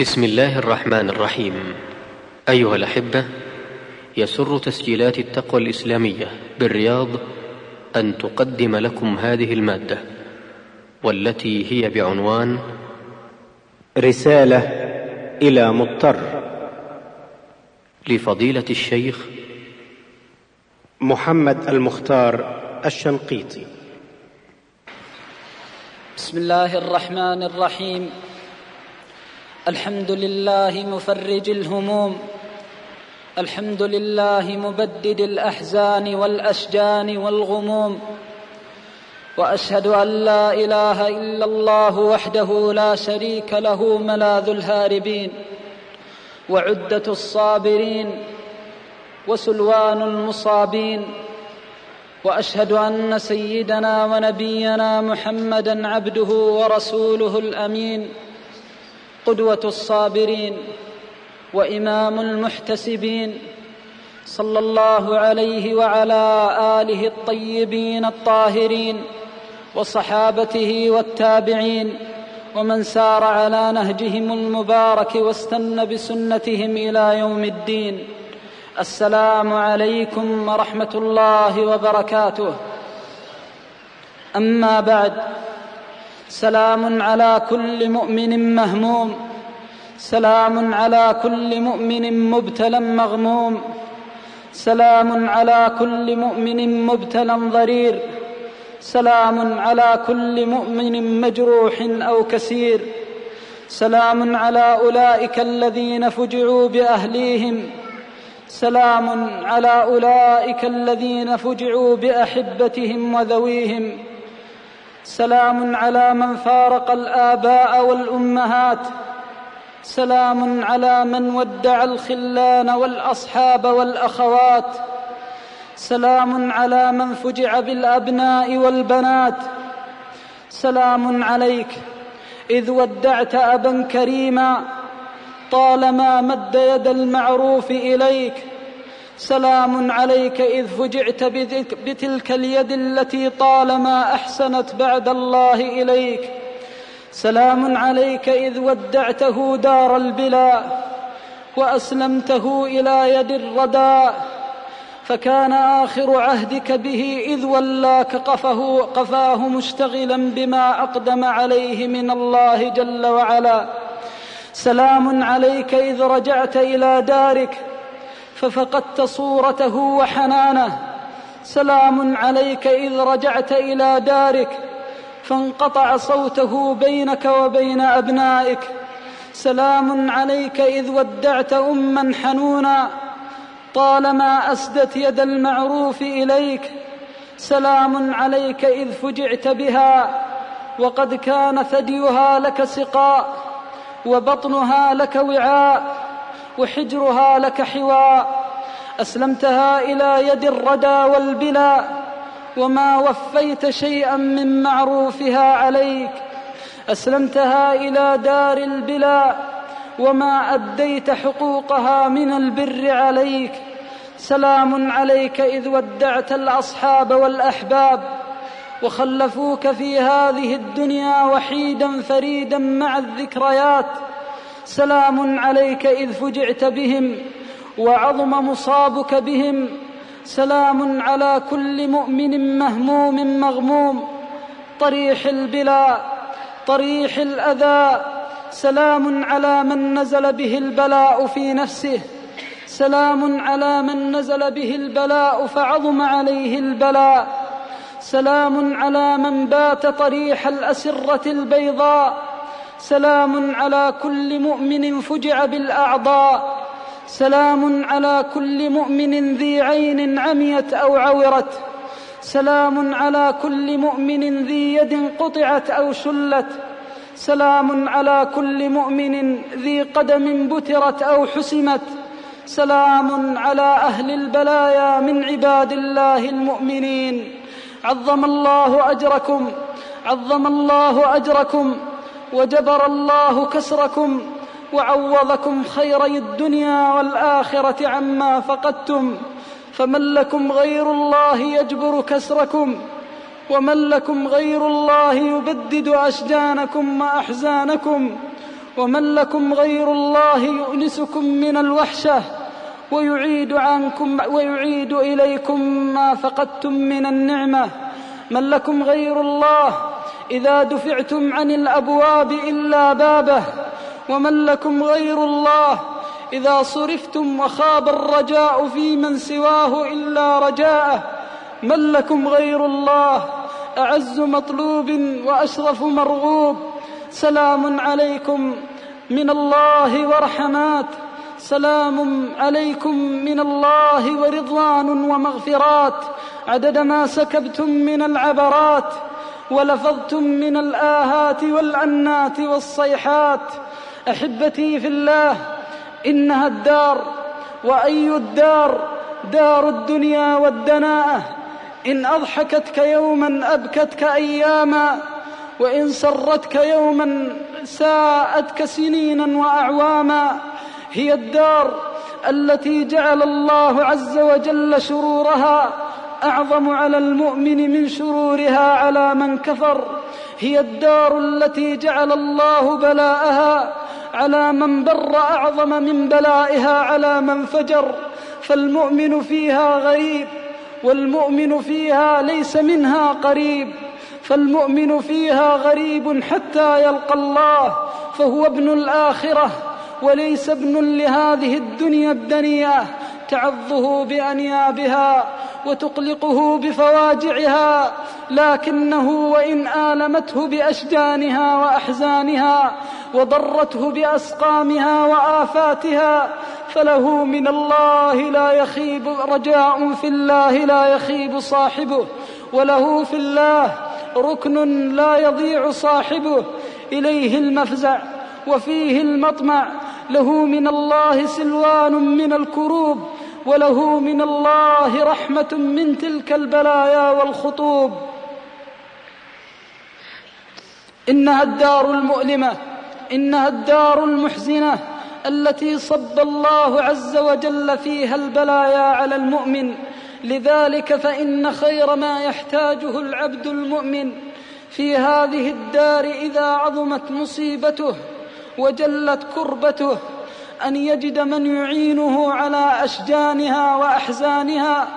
بسم الله الرحمن الرحيم. أيها الأحبة يسر تسجيلات التقوى الإسلامية بالرياض أن تقدم لكم هذه المادة والتي هي بعنوان رسالة إلى مضطر. لفضيلة الشيخ محمد المختار الشنقيطي. بسم الله الرحمن الرحيم. الحمد لله مفرج الهموم الحمد لله مبدد الأحزان والأشجان والغموم وأشهد أن لا إله إلا الله وحده لا شريك له ملاذ الهاربين وعدة الصابرين وسلوان المصابين وأشهد أن سيدنا ونبينا محمدا عبده ورسوله الأمين. قدوه الصابرين وإمام المحتسبين صلى الله عليه وعلى آله الطيبين الطاهرين وصحابته والتابعين ومن سار على نهجهم المبارك واستن بسنتهم إلى يوم الدين. السلام عليكم ورحمة الله وبركاته. أما بعد سلام على كل مؤمن مهموم. سلام على كل مؤمن مبتلى مغموم. سلام على كل مؤمن مبتلى ضرير. سلام على كل مؤمن مجروح أو كسير. سلام على أولئك الذين فجعوا بأهليهم. سلام على أولئك الذين فجعوا بأحبتهم وذويهم. سلام على من فارق الآباء والأمهات. سلام على من ودع الخلان والأصحاب والأخوات. سلام على من فجع بالأبناء والبنات. سلام عليك إذ ودعت أبا كريما طالما مد يد المعروف إليك. سلام عليك إذ فجعت بتلك اليد التي طالما أحسنت بعد الله إليك. سلام عليك إذ ودعته دار البلا وأسلمته إلى يد الردى. فكان آخر عهدك به إذ ولاك قفه قفاه مشتغلا بما أقدم عليه من الله جل وعلا. سلام عليك إذ رجعت إلى دارك ففقدت صورته وحنانه. سلام عليك إذ رجعت إلى دارك فانقطع صوته بينك وبين أبنائك. سلام عليك إذ ودعت اما حنونا طالما أسدت يد المعروف إليك. سلام عليك إذ فجعت بها وقد كان ثديها لك سقاء وبطنها لك وعاء. وحجرها لك حواء أسلمتها إلى يد الردى والبلا. وما وفيت شيئا من معروفها عليك. أسلمتها إلى دار البلا. وما أديت حقوقها من البر عليك. سلام عليك إذ ودعت الأصحاب والأحباب. وخلفوك في هذه الدنيا وحيدا فريدا مع الذكريات. سلام عليك إذ فجعت بهم وعظم مصابك بهم. سلام على كل مؤمن مهموم مغموم. طريح البلا طريح الأذى. سلام على من نزل به البلاء في نفسه. سلام على من نزل به البلاء فعظم عليه البلاء. سلام على من بات طريح الأسرة البيضاء. سلام على كل مؤمن فجع بالأعضاء. سلام على كل مؤمن ذي عين عميت أو عورت. سلام على كل مؤمن ذي يد قطعت أو شلت. سلام على كل مؤمن ذي قدم بترت أو حسمت. سلام على أهل البلايا من عباد الله المؤمنين. عظم الله أجركم. عظم الله أجركم. وجبر الله كسركم وعوضكم خيري الدنيا والآخرة عما فقدتم فمن لكم غير الله يجبر كسركم ومن لكم غير الله يبدد أشجانكم وأحزانكم ومن لكم غير الله يؤنسكم من الوحشة ويعيد عنكم ويعيد إليكم ما فقدتم من النعمة من لكم غير الله إذا دفعتم عن الأبواب إلا بابه ومن لكم غير الله؟ إذا صرفتم وخاب الرجاء في من سواه إلا رجاءه من لكم غير الله؟ أعز مطلوب وأشرف مرغوب سلام عليكم من الله ورحمات سلام عليكم من الله ورضوان ومغفرات عدد ما سكبتم من العبرات. ولفظتم من الآهات والعنات والصيحات. أحبتي في الله إنها الدار. وأي الدار؟ دار الدنيا والدناءة. إن أضحكتك يوما أبكتك أياما. وإن سرتك يوما ساءتك سنينا وأعواما. هي الدار التي جعل الله عز وجل شرورها. أعظم على المؤمن من شرورها على من كفر هي الدار التي جعل الله بلاءها على من بر أعظم من بلائها على من فجر فالمؤمن فيها غريب والمؤمن فيها ليس منها قريب فالمؤمن فيها غريب حتى يلقى الله فهو ابن الآخرة وليس ابن لهذه الدنيا الدنيئة تعظه بأنيابها وتقلقه بفواجعها لكنه وإن آلمته بأشجانها وأحزانها وضرته بأسقامها وآفاتها فله من الله لا يخيب رجاء في الله لا يخيب صاحبه وله في الله ركن لا يضيع صاحبه إليه المفزع وفيه المطمع له من الله سلوان من الكروب وله من الله رحمة من تلك البلايا والخطوب. إنها الدار المؤلمة إنها الدار المحزنة التي صب الله عز وجل فيها البلايا على المؤمن. لذلك فإن خير ما يحتاجه العبد المؤمن في هذه الدار إذا عظمت مصيبته وجلت كربته أن يجد من يعينه على أشجانها وأحزانها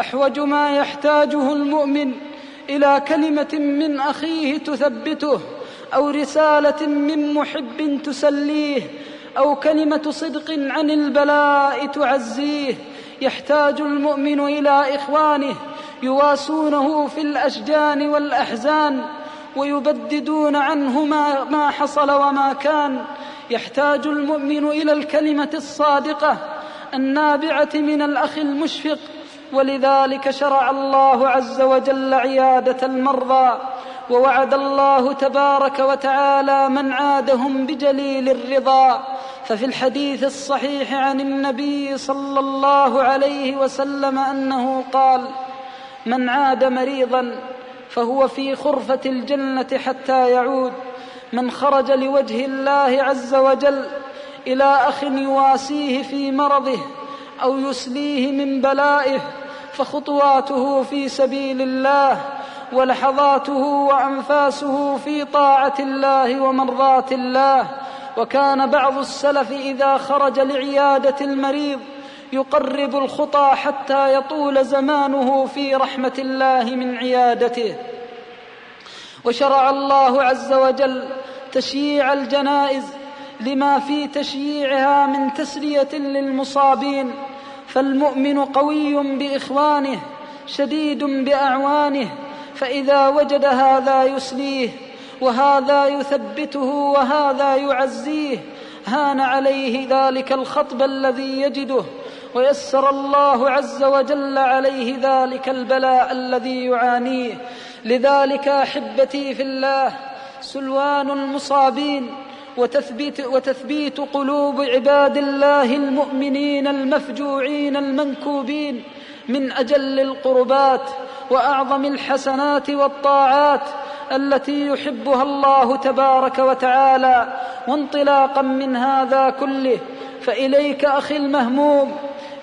أحوج ما يحتاجه المؤمن إلى كلمة من أخيه تثبته أو رسالة من محب تسليه أو كلمة صدق عن البلاء تعزيه. يحتاج المؤمن إلى إخوانه يواسونه في الأشجان والأحزان ويبددون عنه ما, حصل وما كان. يحتاج المؤمن إلى الكلمة الصادقة النابعة من الأخ المشفق ولذلك شرع الله عز وجل عيادة المرضى ووعد الله تبارك وتعالى من عادهم بجليل الرضا. ففي الحديث الصحيح عن النبي صلى الله عليه وسلم أنه قال من عاد مريضا فهو في خرفة الجنة حتى يعود. من خرج لوجه الله عز وجل إلى أخ يواسيه في مرضه أو يسليه من بلائه فخطواته في سبيل الله ولحظاته وأنفاسه في طاعة الله ومرضاة الله. وكان بعض السلف إذا خرج لعيادة المريض يقرب الخطى حتى يطول زمانه في رحمة الله من عيادته. وشرع الله عز وجل تشييع الجنائز لما في تشييعها من تسلية للمصابين فالمؤمن قوي بإخوانه شديد بأعوانه فإذا وجد هذا يسليه وهذا يثبته وهذا يعزيه هان عليه ذلك الخطب الذي يجده ويسر الله عز وجل عليه ذلك البلاء الذي يعانيه. لذلك أحبتي في الله سلوان المصابين وتثبيت, وتثبيت قلوب عباد الله المؤمنين المفجوعين المنكوبين من أجل القربات وأعظم الحسنات والطاعات التي يحبها الله تبارك وتعالى وانطلاقا من هذا كله. فإليك أخي المهموم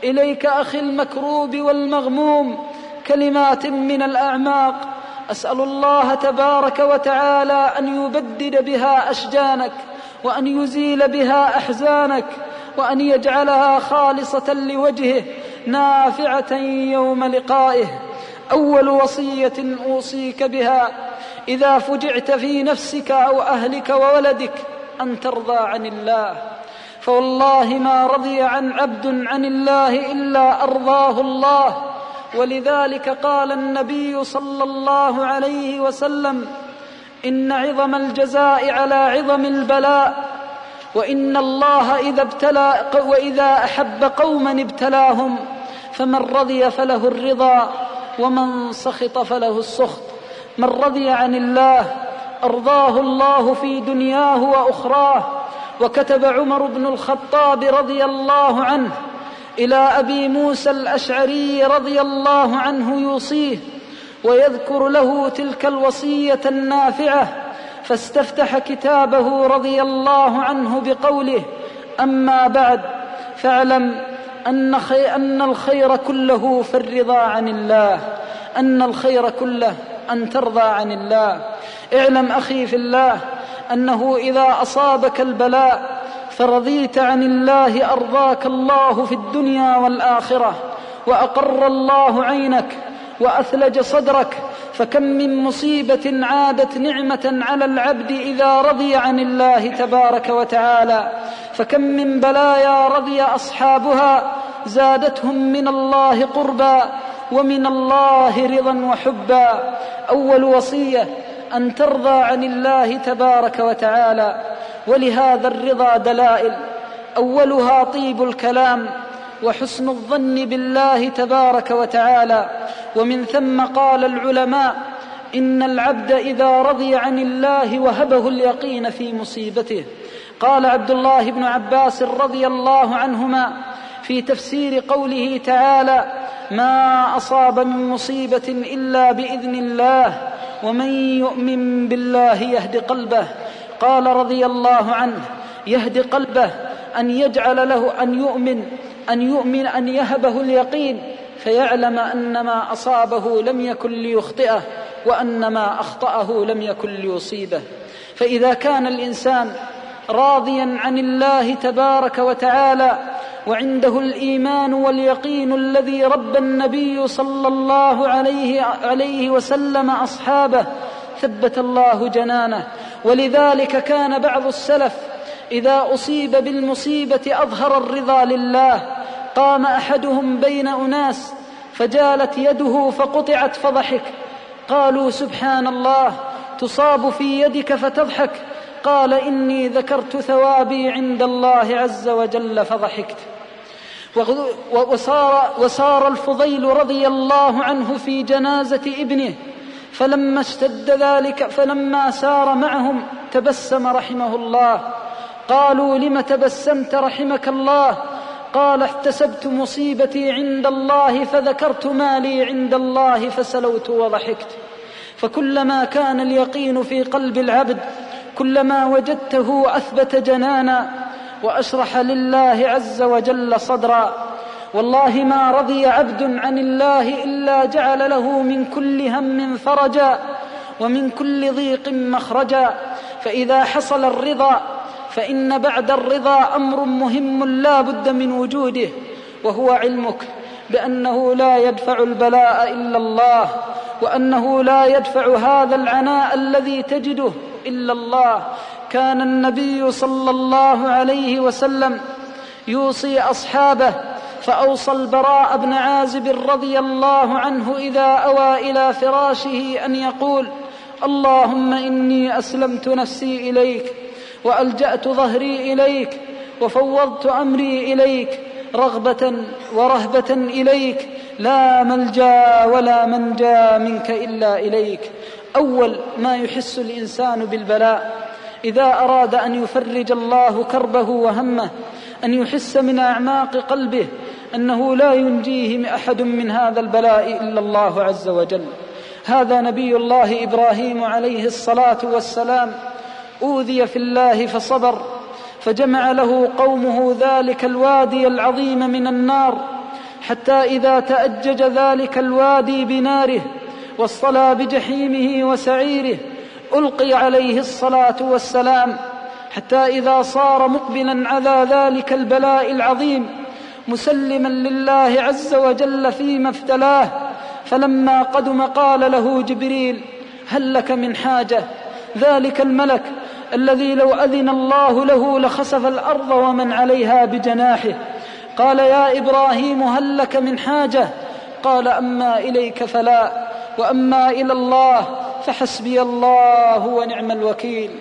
إليك أخي المكروب والمغموم كلمات من الأعماق أسأل الله تبارك وتعالى أن يبدد بها أشجانك وأن يزيل بها أحزانك وأن يجعلها خالصة لوجهه نافعة يوم لقائه. أول وصية أوصيك بها إذا فجعت في نفسك أو أهلك وولدك أن ترضى عن الله. فوالله ما رضي عن عبد عن الله إلا أرضاه الله. ولذلك قال النبي صلى الله عليه وسلم إن عظم الجزاء على عظم البلاء وإن الله إذا ابتلى وإذا أحب قوما ابتلاهم فمن رضي فله الرضا ومن سخط فله السخط. من رضي عن الله أرضاه الله في دنياه وأخراه. وكتب عمر بن الخطاب رضي الله عنه إلى أبي موسى الأشعري رضي الله عنه يوصيه ويذكر له تلك الوصية النافعة فاستفتح كتابه رضي الله عنه بقوله أما بعد فاعلم أن, خي أن الخير كله في الرضا عن الله أن الخير كله أن ترضى عن الله. اعلم أخي في الله أنه إذا أصابك البلاء فرضيت عن الله أرضاك الله في الدنيا والآخرة وأقر الله عينك وأثلج صدرك فكم من مصيبة عادت نعمة على العبد إذا رضي عن الله تبارك وتعالى فكم من بلايا رضي أصحابها زادتهم من الله قربا ومن الله رضا وحبا أول وصية أن ترضى عن الله تبارك وتعالى ولهذا الرضا دلائل. أولها طيب الكلام وحسن الظن بالله تبارك وتعالى. ومن ثم قال العلماء إن العبد إذا رضي عن الله وهبه اليقين في مصيبته. قال عبد الله بن عباس رضي الله عنهما في تفسير قوله تعالى ما أصاب من مصيبة إلا بإذن الله ومن يؤمن بالله يهد قلبه قال رضي الله عنه يهدي قلبه أن يجعل له أن يؤمن أن يؤمن أن يهبه اليقين فيعلم أن ما أصابه لم يكن ليخطئه وأن ما أخطأه لم يكن ليصيبه. فإذا كان الإنسان راضيا عن الله تبارك وتعالى وعنده الإيمان واليقين الذي ربى النبي صلى الله عليه, عليه وسلم أصحابه ثبت الله جنانه ولذلك كان بعض السلف إذا أصيب بالمصيبة أظهر الرضا لله قام أحدهم بين أناس فجالت يده فقطعت فضحك. قالوا سبحان الله تصاب في يدك فتضحك. قال إني ذكرت ثوابي عند الله عز وجل فضحكت. وصار, وصار الفضيل رضي الله عنه في جنازة ابنه. فلما اشتد ذلك فلما سار معهم تبسم رحمه الله. قالوا لم تبسمت رحمك الله؟ قال احتسبت مصيبتي عند الله فذكرت ما لي عند الله فسلوت وضحكت. فكلما كان اليقين في قلب العبد كلما وجدته أثبت جنانا وأشرح لله عز وجل صدرا. والله ما رضي عبد عن الله إلا جعل له من كل هم فرجا ومن كل ضيق مخرجا فإذا حصل الرضا فإن بعد الرضا أمر مهم لا بد من وجوده وهو علمك بأنه لا يدفع البلاء إلا الله وأنه لا يدفع هذا العناء الذي تجده إلا الله. كان النبي صلى الله عليه وسلم يوصي أصحابه فأوصى البراء بن عازب رضي الله عنه إذا أوى إلى فراشه أن يقول اللهم إني أسلمت نفسي إليك وألجأت ظهري إليك وفوضت أمري إليك رغبة ورهبة إليك لا ملجأ ولا منجأ منك إلا إليك. أول ما يحس الإنسان بالبلاء إذا أراد أن يفرج الله كربه وهمه أن يحس من أعماق قلبه أنه لا ينجيه أحد من هذا البلاء إلا الله عز وجل. هذا نبي الله إبراهيم عليه الصلاة والسلام. أوذي في الله فصبر فجمع له قومه ذلك الوادي العظيم من النار حتى إذا تأجج ذلك الوادي بناره واصطلى بجحيمه وسعيره ألقي عليه الصلاة والسلام. حتى إذا صار مقبلا على ذلك البلاء العظيم مسلما لله عز وجل فيما ابتلاه فلما قدم قال له جبريل هل لك من حاجة؟ ذلك الملك الذي لو أذن الله له لخسف الأرض ومن عليها بجناحه. قال يا إبراهيم هل لك من حاجة؟ قال أما إليك فلا وأما إلى الله فحسبي الله ونعم الوكيل.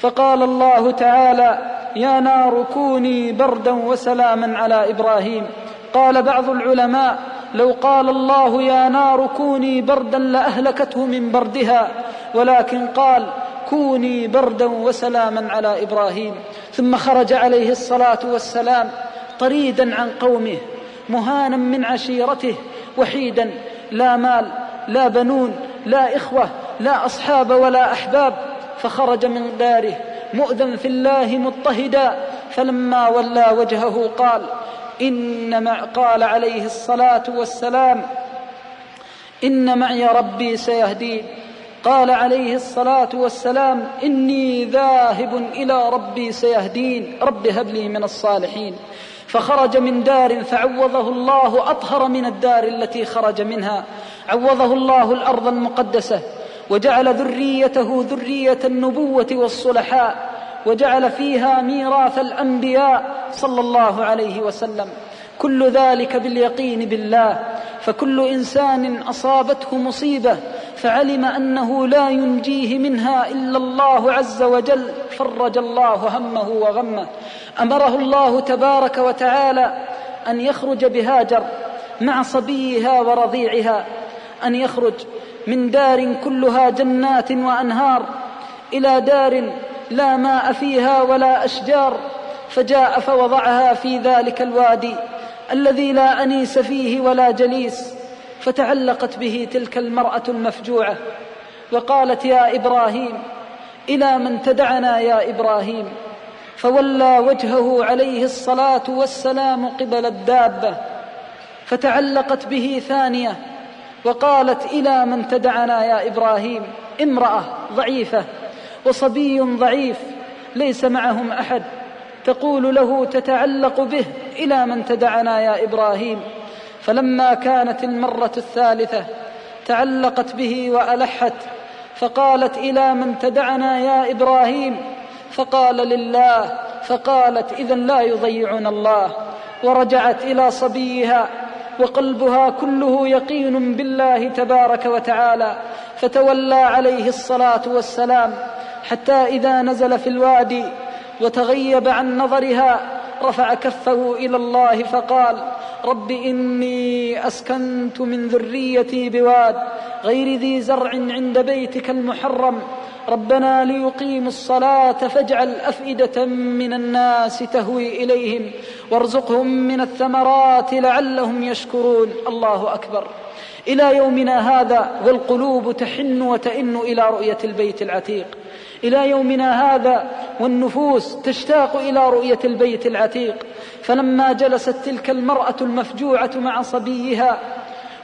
فقال الله تعالى يا نار كوني بردا وسلاما على إبراهيم. قال بعض العلماء لو قال الله يا نار كوني بردا لأهلكته من بردها ولكن قال كوني بردا وسلاما على إبراهيم. ثم خرج عليه الصلاة والسلام طريدا عن قومه مهانا من عشيرته وحيدا لا مال لا بنون لا إخوة لا أصحاب ولا أحباب. فخرج من داره مؤذن في الله مضطهدا فلما ولى وجهه قال إن مع قال عليه الصلاة والسلام إن معي ربي سيهدين قال عليه الصلاة والسلام إني ذاهب إلى ربي سيهدين رب هب لي من الصالحين. فخرج من دار فعوضه الله أطهر من الدار التي خرج منها عوضه الله الأرض المقدسة وجعل ذريته ذرية النبوة والصلحاء وجعل فيها ميراث الأنبياء صلى الله عليه وسلم. كل ذلك باليقين بالله. فكل إنسان أصابته مصيبة فعلم أنه لا ينجيه منها إلا الله عز وجل. فرج الله همه وغمه. أمره الله تبارك وتعالى أن يخرج بهاجر مع صبيها ورضيعها أن يخرج من دار كلها جنات وأنهار إلى دار لا ماء فيها ولا أشجار فجاء فوضعها في ذلك الوادي الذي لا أنيس فيه ولا جليس فتعلقت به تلك المرأة المفجوعة وقالت يا إبراهيم إلى من تدعنا يا إبراهيم فولى وجهه عليه الصلاة والسلام قبل الدابة فتعلقت به ثانية وقالت إلى من تدعنا يا إبراهيم امرأة ضعيفة وصبي ضعيف ليس معهم أحد تقول له تتعلق به إلى من تدعنا يا إبراهيم. فلما كانت المرة الثالثة تعلقت به وألحت فقالت إلى من تدعنا يا إبراهيم فقال لله فقالت اذا لا يضيعنا الله ورجعت إلى صبيها وقلبها كله يقين بالله تبارك وتعالى فتولى عليه الصلاة والسلام حتى إذا نزل في الوادي وتغيب عن نظرها رفع كفه إلى الله فقال رب إني أسكنت من ذريتي بواد غير ذي زرع عند بيتك المحرم. ربنا ليقيموا الصلاة فاجعل أفئدة من الناس تهوي إليهم وارزقهم من الثمرات لعلهم يشكرون. الله أكبر. إلى يومنا هذا والقلوب تحن وتئن إلى رؤية البيت العتيق. إلى يومنا هذا والنفوس تشتاق إلى رؤية البيت العتيق. فلما جلست تلك المرأة المفجوعة مع صبيها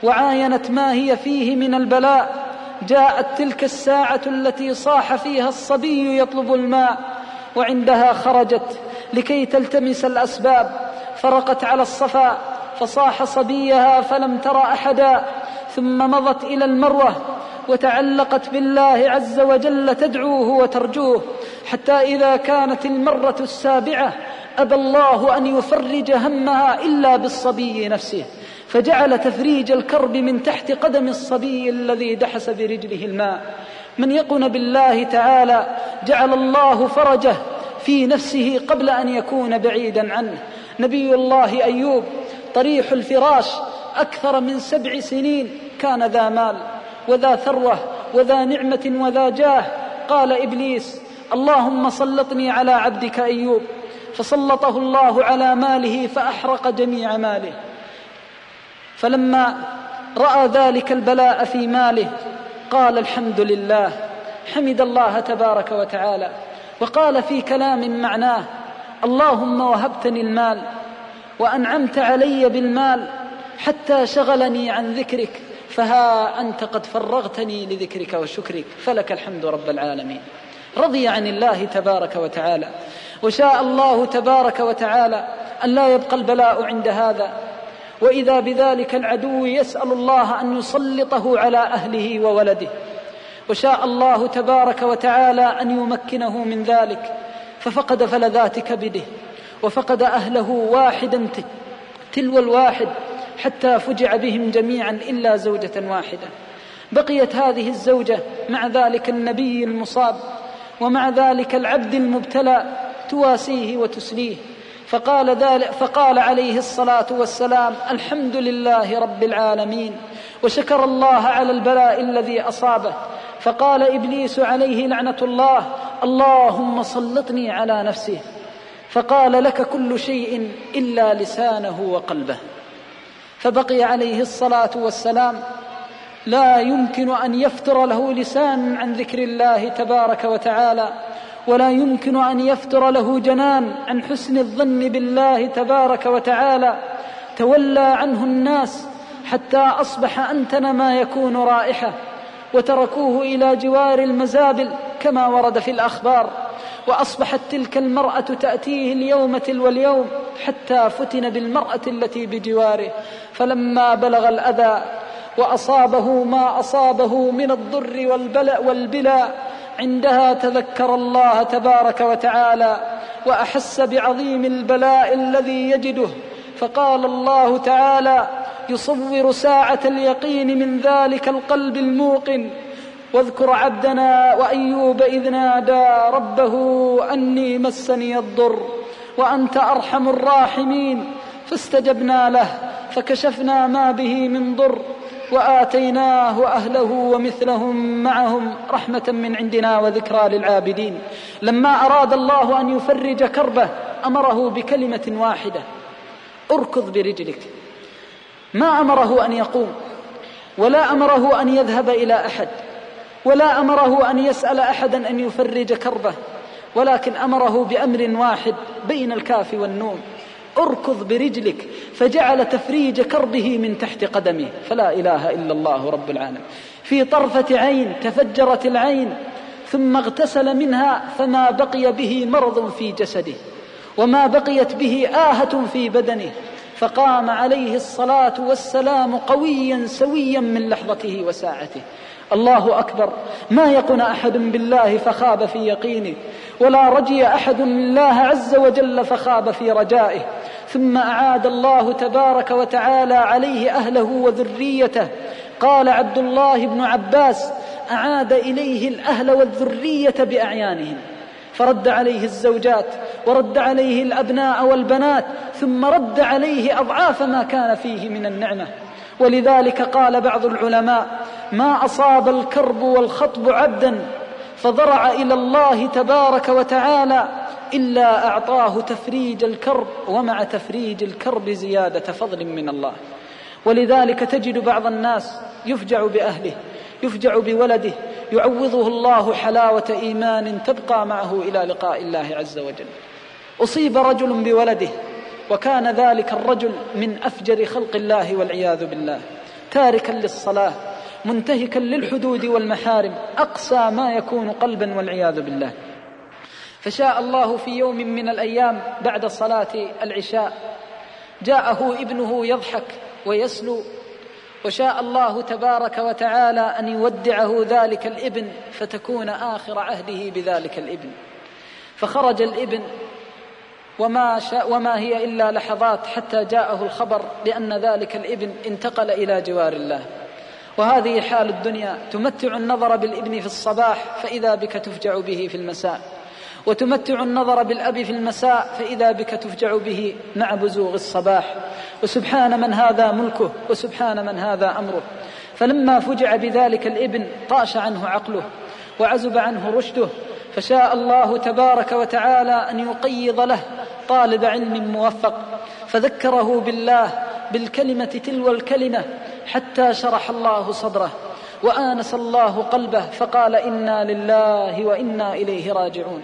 وعاينت ما هي فيه من البلاء جاءت تلك الساعة التي صاح فيها الصبي يطلب الماء وعندها خرجت لكي تلتمس الأسباب. فرقت على الصفا فصاح صبيها فلم تر أحدا ثم مضت إلى المروة وتعلقت بالله عز وجل تدعوه وترجوه حتى إذا كانت المرة السابعة أبى الله أن يفرج همها إلا بالصبي نفسه فجعل تفريج الكرب من تحت قدم الصبي الذي دحس برجله الماء. من يقن بالله تعالى جعل الله فرجه في نفسه قبل أن يكون بعيدا عنه. نبي الله أيوب طريح الفراش أكثر من سبع سنين كان ذا مال. وذا ثروة وذا نعمة وذا جاه. قال إبليس اللهم سلطني على عبدك أيوب. فسلطه الله على ماله فأحرق جميع ماله. فلما رأى ذلك البلاء في ماله قال الحمد لله حمد الله تبارك وتعالى. وقال في كلام معناه اللهم وهبتني المال وأنعمت علي بالمال حتى شغلني عن ذكرك. فها أنت قد فرغتني لذكرك وشكرك. فلك الحمد رب العالمين. رضي عن الله تبارك وتعالى. وشاء الله تبارك وتعالى أن لا يبقى البلاء عند هذا. وإذا بذلك العدو يسأل الله أن يسلطه على أهله وولده. وشاء الله تبارك وتعالى أن يمكنه من ذلك. ففقد فلذات كبده وفقد أهله واحدا تلو الواحد. حتى فجع بهم جميعا إلا زوجة واحدة. بقيت هذه الزوجة مع ذلك النبي المصاب ومع ذلك العبد المبتلى تواسيه وتسليه. فقال, ذلك فقال عليه الصلاة والسلام الحمد لله رب العالمين وشكر الله على البلاء الذي أصابه. فقال إبليس عليه لعنة الله اللهم سلطني على نفسه فقال لك كل شيء إلا لسانه وقلبه. فبقي عليه الصلاة والسلام لا يمكن أن يفتر له لسان عن ذكر الله تبارك وتعالى ولا يمكن أن يفتر له جنان عن حسن الظن بالله تبارك وتعالى. تولى عنه الناس حتى أصبح أنتن ما يكون رائحة وتركوه إلى جوار المزابل كما ورد في الأخبار. وأصبحت تلك المرأة تأتيه اليوم تلو اليوم حتى فتن بالمرأة التي بجواره. فلما بلغ الأذى وأصابه ما أصابه من الضر والبلاء والبلاء عندها تذكر الله تبارك وتعالى وأحس بعظيم البلاء الذي يجده. فقال الله تعالى يصور ساعة اليقين من ذلك القلب الموقن واذكر عبدنا وأيوب إذ نادى ربه أني مسني الضر وأنت أرحم الراحمين فاستجبنا له فكشفنا ما به من ضر وآتيناه أهله ومثلهم معهم رحمة من عندنا وذكرى للعابدين. لما أراد الله أن يفرج كربه أمره بكلمة واحدة اركض برجلك. ما أمره أن يقوم ولا أمره أن يذهب إلى أحد. ولا أمره أن يسأل أحدا أن يفرج كربه ولكن أمره بأمر واحد بين الكاف والنون أركض برجلك فجعل تفريج كربه من تحت قدمه فلا إله إلا الله رب العالمين. في طرفة عين تفجرت العين ثم اغتسل منها فما بقي به مرض في جسده وما بقيت به آهة في بدنه فقام عليه الصلاة والسلام قويا سويا من لحظته وساعته. الله أكبر. ما يقن أحد بالله فخاب في يقينه ولا رجي أحد الله عز وجل فخاب في رجائه. ثم أعاد الله تبارك وتعالى عليه أهله وذريته. قال عبد الله بن عباس أعاد إليه الأهل والذرية بأعيانهم. فرد عليه الزوجات ورد عليه الأبناء والبنات ثم رد عليه أضعاف ما كان فيه من النعمة. ولذلك قال بعض العلماء ما أصاب الكرب والخطب عبدا فضرع إلى الله تبارك وتعالى إلا أعطاه تفريج الكرب ومع تفريج الكرب زيادة فضل من الله. ولذلك تجد بعض الناس يفجع بأهله يفجع بولده يعوضه الله حلاوة إيمان تبقى معه إلى لقاء الله عز وجل. أصيب رجل بولده وكان ذلك الرجل من أفجر خلق الله والعياذ بالله. تاركا للصلاة منتهكا للحدود والمحارم أقسى ما يكون قلبا والعياذ بالله. فشاء الله في يوم من الأيام بعد صلاة العشاء جاءه ابنه يضحك ويسلو. وشاء الله تبارك وتعالى أن يودعه ذلك الابن فتكون آخر عهده بذلك الابن. فخرج الابن وما, وما هي إلا لحظات حتى جاءه الخبر بأن ذلك الإبن انتقل إلى جوار الله. وهذه حال الدنيا تمتع النظر بالإبن في الصباح فإذا بك تفجع به في المساء. وتمتع النظر بالأب في المساء فإذا بك تفجع به مع بزوغ الصباح. وسبحان من هذا ملكه وسبحان من هذا أمره. فلما فجع بذلك الإبن طاش عنه عقله وعزب عنه رشده. فشاء الله تبارك وتعالى أن يقيض له طالب علم موفق فذكره بالله بالكلمة تلو الكلمة حتى شرح الله صدره وآنس الله قلبه فقال إنا لله وإنا إليه راجعون.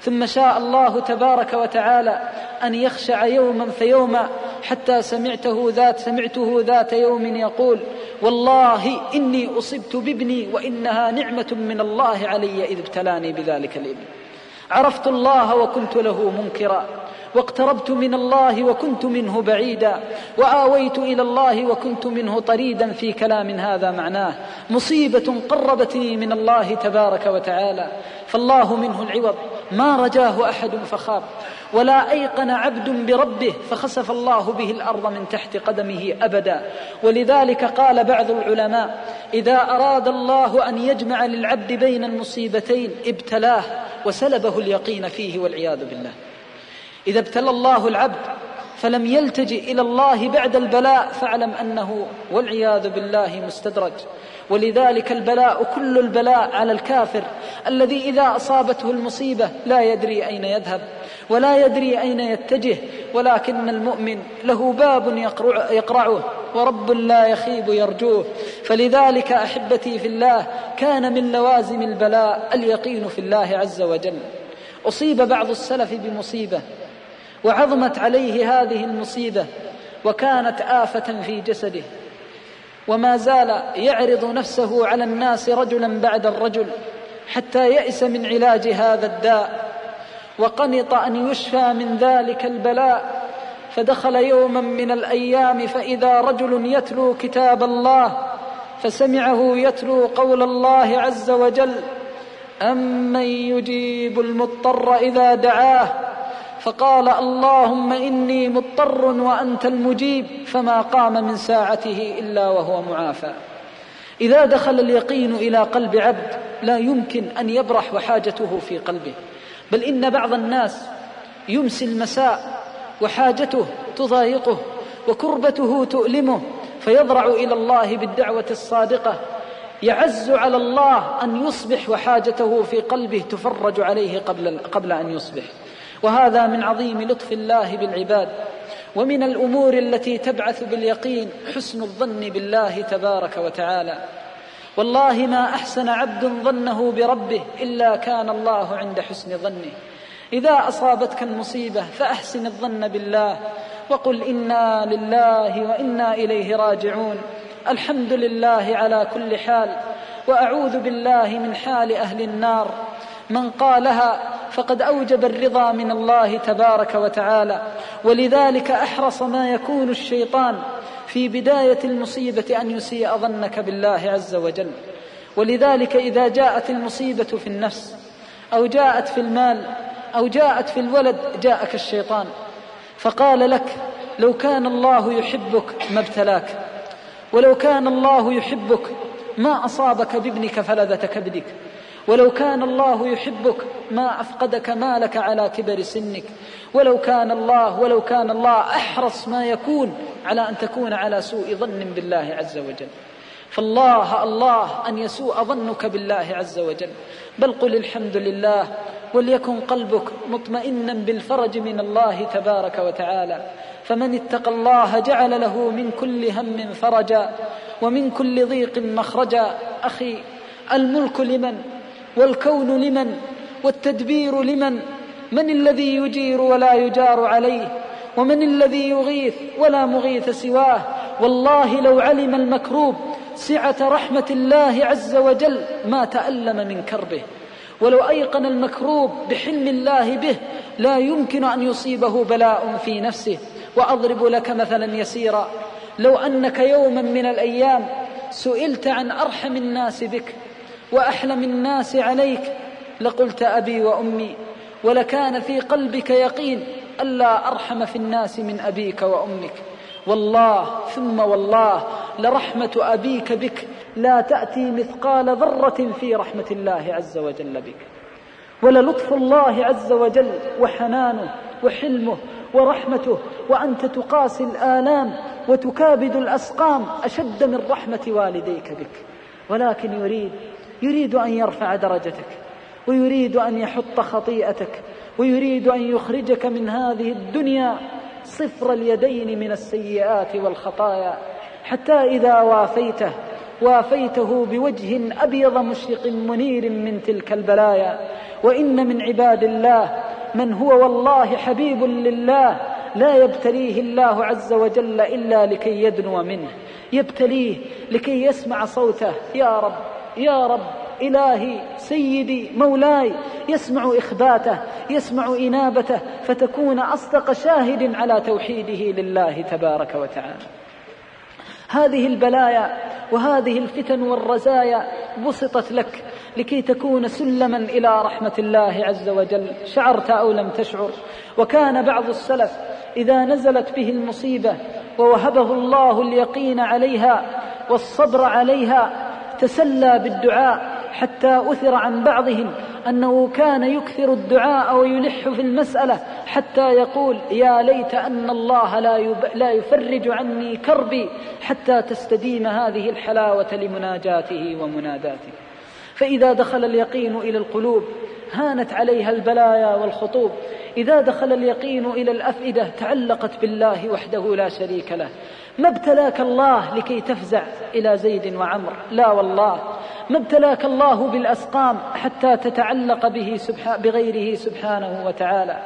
ثم شاء الله تبارك وتعالى أن يخشع يوما فيوما حتى سمعته ذات سمعته ذات يوم يقول والله إني أصبت بابني وإنها نعمة من الله علي إذ ابتلاني بذلك الإبن. عرفت الله وكنت له منكرا. واقتربت من الله وكنت منه بعيدا وآويت إلى الله وكنت منه طريدا في كلام هذا معناه. مصيبة قربتني من الله تبارك وتعالى. فالله منه العوض ما رجاه أحد فخاب. ولا أيقن عبد بربه فخسف الله به الأرض من تحت قدمه أبدا. ولذلك قال بعض العلماء إذا أراد الله أن يجمع للعبد بين المصيبتين ابتلاه وسلبه اليقين فيه والعياذ بالله. إذا ابتلى الله العبد فلم يلتجئ إلى الله بعد البلاء فاعلم أنه والعياذ بالله مستدرج. ولذلك البلاء كل البلاء على الكافر الذي إذا أصابته المصيبة لا يدري أين يذهب ولا يدري أين يتجه ولكن المؤمن له باب يقرع يقرعه ورب لا يخيب يرجوه. فلذلك أحبتي في الله كان من لوازم البلاء اليقين في الله عز وجل. أصيب بعض السلف بمصيبة وعظمت عليه هذه المصيبة وكانت آفة في جسده. وما زال يعرض نفسه على الناس رجلا بعد الرجل حتى يئس من علاج هذا الداء. وقنط أن يشفى من ذلك البلاء. فدخل يوما من الأيام فإذا رجل يتلو كتاب الله فسمعه يتلو قول الله عز وجل امن يجيب المضطر اذا دعاه فقال اللهم إني مضطر وأنت المجيب فما قام من ساعته إلا وهو معافى. إذا دخل اليقين إلى قلب عبد لا يمكن أن يبرح وحاجته في قلبه بل إن بعض الناس يمسي المساء وحاجته تضايقه وكربته تؤلمه فيضرع إلى الله بالدعوة الصادقة. يعز على الله أن يصبح وحاجته في قلبه تفرج عليه قبل قبل أن يصبح. وهذا من عظيم لطف الله بالعباد ومن الأمور التي تبعث باليقين حسن الظن بالله تبارك وتعالى. والله ما أحسن عبد ظنه بربه إلا كان الله عند حسن ظنه. إذا أصابتك المصيبة فأحسن الظن بالله وقل إنا لله وإنا إليه راجعون. الحمد لله على كل حال وأعوذ بالله من حال أهل النار. من قالها فقد أوجب الرضا من الله تبارك وتعالى. ولذلك أحرص ما يكون الشيطان في بداية المصيبة أن يسيء ظنك بالله عز وجل. ولذلك إذا جاءت المصيبة في النفس أو جاءت في المال أو جاءت في الولد جاءك الشيطان. فقال لك لو كان الله يحبك ما ابتلاك. ولو كان الله يحبك ما أصابك بابنك فلذة كبدك. ولو كان الله يحبك ما أفقدك مالك على كبر سنك. ولو كان الله ولو كان الله أحرص ما يكون على أن تكون على سوء ظن بالله عز وجل. فالله الله أن يسوء ظنك بالله عز وجل. بل قل الحمد لله وليكن قلبك مطمئنا بالفرج من الله تبارك وتعالى. فمن اتقى الله جعل له من كل هم فرجا ومن كل ضيق مخرجا. أخي الملك لمن؟ والكون لمن؟ والتدبير لمن؟ من الذي يجير ولا يجار عليه؟ ومن الذي يغيث ولا مغيث سواه؟ والله لو علم المكروب سعة رحمة الله عز وجل ما تألم من كربه. ولو أيقن المكروب بحلم الله به لا يمكن أن يصيبه بلاء في نفسه. وأضرب لك مثلا يسيرا. لو أنك يوما من الأيام سئلت عن أرحم الناس بك وأحلم الناس عليك لقلت أبي وأمي ولكان في قلبك يقين ألا أرحم في الناس من أبيك وأمك. والله ثم والله لرحمة أبيك بك لا تأتي مثقال ذرة في رحمة الله عز وجل بك. وللطف الله عز وجل وحنانه وحلمه ورحمته وأنت تقاسي الآلام وتكابد الأسقام أشد من رحمة والديك بك. ولكن يريد يريد أن يرفع درجتك ويريد أن يحط خطيئتك ويريد أن يخرجك من هذه الدنيا صفر اليدين من السيئات والخطايا حتى إذا وافيته وافيته بوجه أبيض مشرق منير من تلك البلايا. وإن من عباد الله من هو والله حبيب لله لا يبتليه الله عز وجل إلا لكي يدنو منه. يبتليه لكي يسمع صوته. يا رب. يا رب إلهي سيدي مولاي يسمع إخباته يسمع إنابته فتكون أصدق شاهد على توحيده لله تبارك وتعالى. هذه البلايا وهذه الفتن والرزايا بسطت لك لكي تكون سلما إلى رحمة الله عز وجل. شعرت أو لم تشعر؟ وكان بعض السلف إذا نزلت به المصيبة ووهبه الله اليقين عليها والصبر عليها تسلى بالدعاء حتى أثر عن بعضهم أنه كان يكثر الدعاء ويلح في المسألة حتى يقول يا ليت أن الله لا, يب... لا يفرج عني كربي حتى تستديم هذه الحلاوة لمناجاته ومناداته. فإذا دخل اليقين إلى القلوب هانت عليها البلايا والخطوب. إذا دخل اليقين إلى الأفئدة تعلقت بالله وحده لا شريك له. ما ابتلاك الله لكي تفزع إلى زيد وعمر؟ لا والله. ما ابتلاك الله بالأسقام حتى تتعلق به سبحانه بغيره سبحانه وتعالى.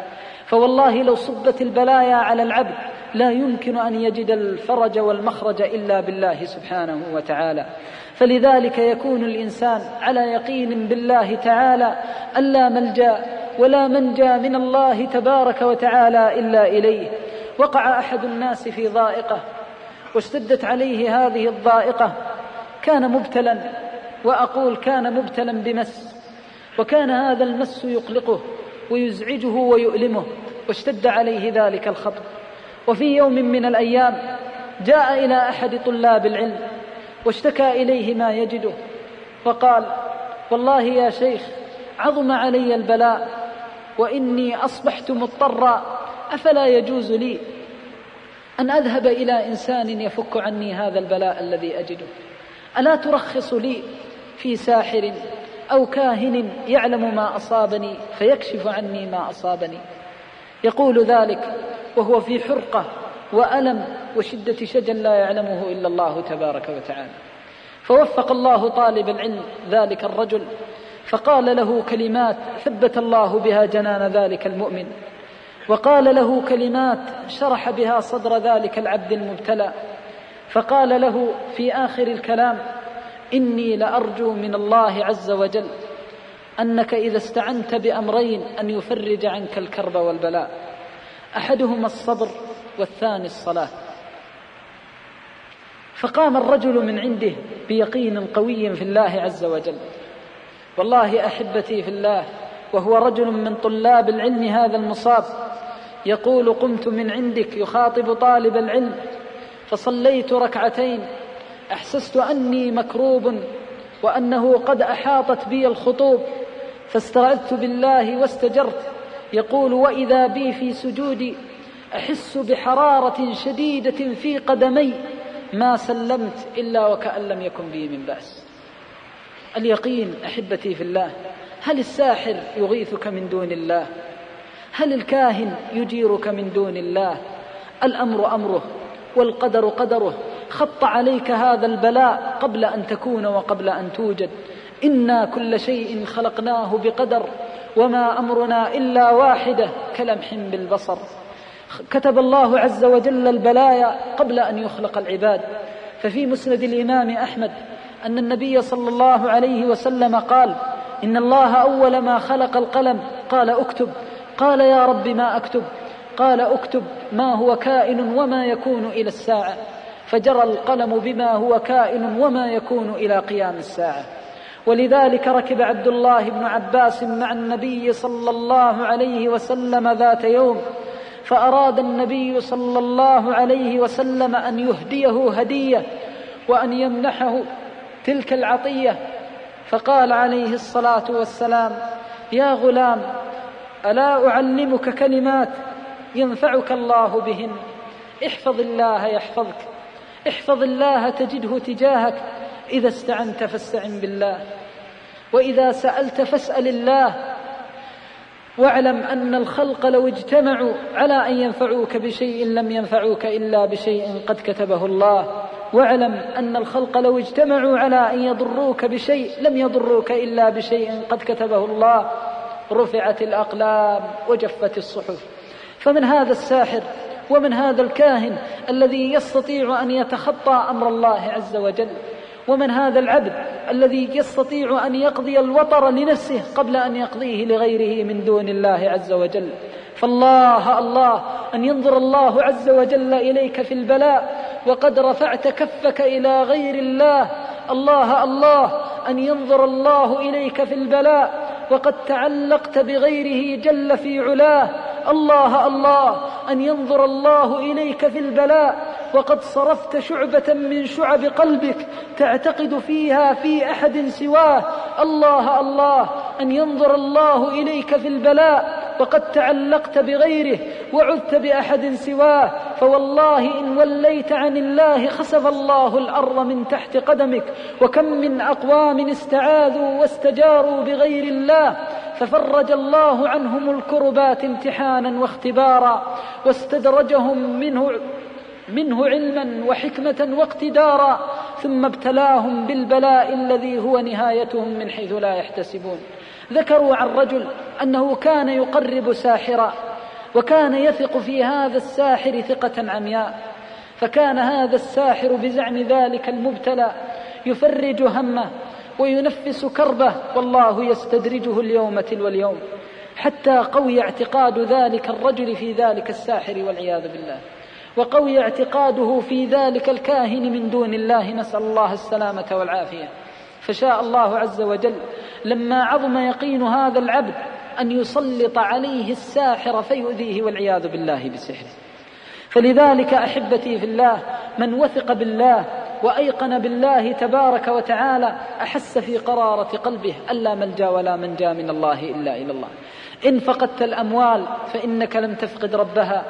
فوالله لو صبت البلايا على العبد لا يمكن أن يجد الفرج والمخرج إلا بالله سبحانه وتعالى. فلذلك يكون الإنسان على يقين بالله تعالى ألا ملجأ ولا منجى من الله تبارك وتعالى إلا إليه. وقع أحد الناس في ضائقة واشتدت عليه هذه الضائقة. كان مبتلا وأقول كان مبتلا بمس وكان هذا المس يقلقه ويزعجه ويؤلمه واشتد عليه ذلك الخطر. وفي يوم من الأيام جاء إلى أحد طلاب العلم واشتكى إليه ما يجده وقال والله يا شيخ عظم علي البلاء وإني أصبحت مضطرا أفلا يجوز لي أن أذهب إلى إنسان يفك عني هذا البلاء الذي أجده. ألا ترخص لي في ساحر أو كاهن يعلم ما أصابني فيكشف عني ما أصابني. يقول ذلك وهو في حرقة وألم وشدة شجن لا يعلمه إلا الله تبارك وتعالى. فوفق الله طالب العلم ذلك الرجل فقال له كلمات ثبت الله بها جنان ذلك المؤمن. وقال له كلمات شرح بها صدر ذلك العبد المبتلى. فقال له في آخر الكلام إني لأرجو من الله عز وجل أنك إذا استعنت بأمرين أن يفرج عنك الكرب والبلاء. أحدهما الصبر والثاني الصلاة. فقام الرجل من عنده بيقين قوي في الله عز وجل. والله أحبتي في الله وهو رجل من طلاب العلم هذا المصاب. يقول قمت من عندك يخاطب طالب العلم فصليت ركعتين. أحسست أني مكروب وأنه قد أحاطت بي الخطوب فاستعذت بالله واستجرت. يقول وإذا بي في سجودي أحس بحرارة شديدة في قدمي. ما سلمت إلا وكأن لم يكن بي من بأس. اليقين أحبتي في الله. هل الساحر يغيثك من دون الله؟ هل الكاهن يجيرك من دون الله؟ الأمر أمره والقدر قدره. خط عليك هذا البلاء قبل أن تكون وقبل أن توجد. إنا كل شيء خلقناه بقدر وما أمرنا إلا واحدة كلمح بالبصر. كتب الله عز وجل البلايا قبل أن يخلق العباد. ففي مسند الإمام أحمد أن النبي صلى الله عليه وسلم قال إن الله أول ما خلق القلم. قال اكتب. قال يا رب ما أكتب. قال اكتب ما هو كائن وما يكون إلى الساعة. فجرى القلم بما هو كائن وما يكون إلى قيام الساعة. ولذلك ركب عبد الله بن عباس مع النبي صلى الله عليه وسلم ذات يوم. فأراد النبي صلى الله عليه وسلم أن يهديه هدية وأن يمنحه تلك العطية فقال عليه الصلاة والسلام يا غلام ألا أعلمك كلمات ينفعك الله بهن؟ احفظ الله يحفظك احفظ الله تجده تجاهك إذا استعنت فاستعن بالله وإذا سألت فاسأل الله واعلم أن الخلق لو اجتمعوا على أن ينفعوك بشيء لم ينفعوك إلا بشيء قد كتبه الله. واعلم أن الخلق لو اجتمعوا على أن يضروك بشيء لم يضروك إلا بشيء قد كتبه الله. رفعت الأقلام وجفت الصحف. فمن هذا الساحر ومن هذا الكاهن الذي يستطيع أن يتخطى أمر الله عز وجل ومن هذا العبد الذي يستطيع أن يقضي الوطر لنفسه قبل أن يقضيه لغيره من دون الله عز وجل. فالله الله أن ينظر الله عز وجل إليك في البلاء وقد رفعت كفك إلى غير الله. الله الله أن ينظر الله إليك في البلاء وقد تعلقت بغيره جل في علاه. الله الله أن ينظر الله إليك في البلاء. وقد صرفت شعبة من شعب قلبك تعتقد فيها في أحد سواه. الله الله أن ينظر الله إليك في البلاء. وقد تعلقت بغيره وعذت بأحد سواه فوالله إن وليت عن الله خسف الله الأرض من تحت قدمك وكم من أقوام استعاذوا واستجاروا بغير الله ففرج الله عنهم الكربات امتحانا واختبارا واستدرجهم منه منه علما وحكمة واقتدارا ثم ابتلاهم بالبلاء الذي هو نهايتهم من حيث لا يحتسبون. ذكروا عن رجل أنه كان يقرب ساحرا وكان يثق في هذا الساحر ثقة عمياء فكان هذا الساحر بزعم ذلك المبتلى يفرج همه وينفس كربه والله يستدرجه اليوم تلو اليوم حتى قوي اعتقاد ذلك الرجل في ذلك الساحر والعياذ بالله. وقوي اعتقاده في ذلك الكاهن من دون الله نسأل الله السلامة والعافية. فشاء الله عز وجل لما عظم يقين هذا العبد أن يسلط عليه الساحر فيؤذيه والعياذ بالله بسحره. فلذلك أحبتي في الله من وثق بالله وأيقن بالله تبارك وتعالى أحس في قرارة قلبه ألا ملجأ ولا منجأ من الله إلا إلى الله. إن فقدت الأموال فإنك لم تفقد ربها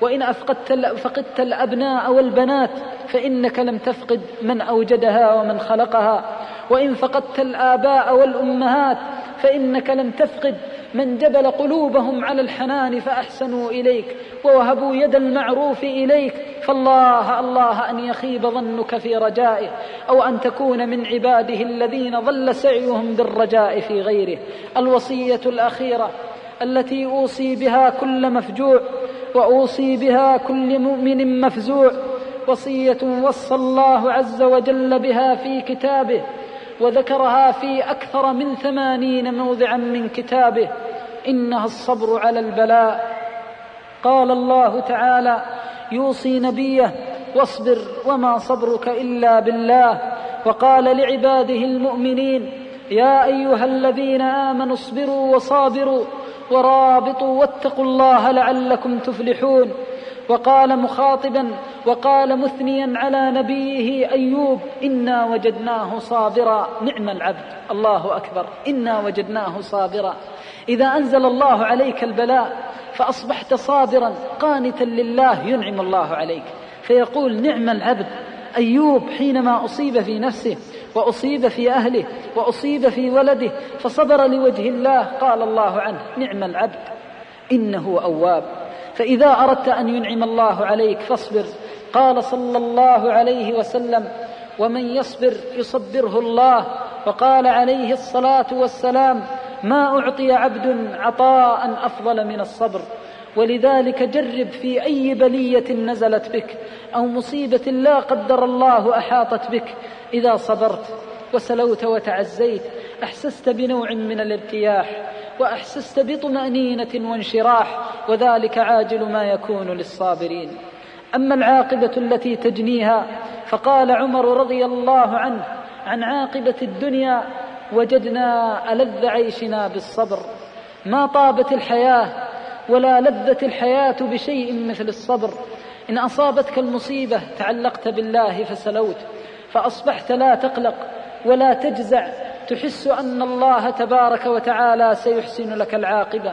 وإن أفقدت فقدت الأبناء والبنات فإنك لم تفقد من أوجدها ومن خلقها. وإن فقدت الآباء والأمهات فإنك لم تفقد من جبل قلوبهم على الحنان فأحسنوا إليك ووهبوا يد المعروف إليك فالله الله أن يخيب ظنك في رجائه أو أن تكون من عباده الذين ظل سعيهم بالرجاء في غيره. الوصية الأخيرة التي أوصي بها كل مفجوع وأوصي بها كل مؤمن مفزوع وصية وصى الله عز وجل بها في كتابه وذكرها في أكثر من ثمانين موضعا من كتابه إنها الصبر على البلاء. قال الله تعالى يوصي نبيه واصبر وما صبرك إلا بالله وقال لعباده المؤمنين يا أيها الذين آمنوا اصبروا وصابروا ورابطوا واتقوا الله لعلكم تفلحون وقال مخاطبا وقال مثنيا على نبيه أيوب إنا وجدناه صابرا. نعم العبد الله أكبر إنا وجدناه صابرا. إذا أنزل الله عليك البلاء فأصبحت صابرا قانتا لله ينعم الله عليك. فيقول نعم العبد أيوب حينما أصيب في نفسه وأصيب في أهله وأصيب في ولده فصبر لوجه الله قال الله عنه نعم العبد إنه أواب. فإذا أردت أن ينعم الله عليك فاصبر. قال صلى الله عليه وسلم ومن يصبر يصبره الله. وقال عليه الصلاة والسلام ما أعطي عبد عطاء أفضل من الصبر. ولذلك جرب في أي بلية نزلت بك أو مصيبة لا قدر الله أحاطت بك إذا صبرت وسلوت وتعزيت. أحسست بنوع من الارتياح. وأحسست بطمأنينة وانشراح وذلك عاجل ما يكون للصابرين. أما العاقبة التي تجنيها فقال عمر رضي الله عنه عن عاقبة الدنيا وجدنا ألذ عيشنا بالصبر. ما طابت الحياة ولا لذت الحياة بشيء مثل الصبر. إن أصابتك المصيبة تعلقت بالله فسلوت فأصبحت لا تقلق ولا تجزع تحس أن الله تبارك وتعالى سيحسن لك العاقبة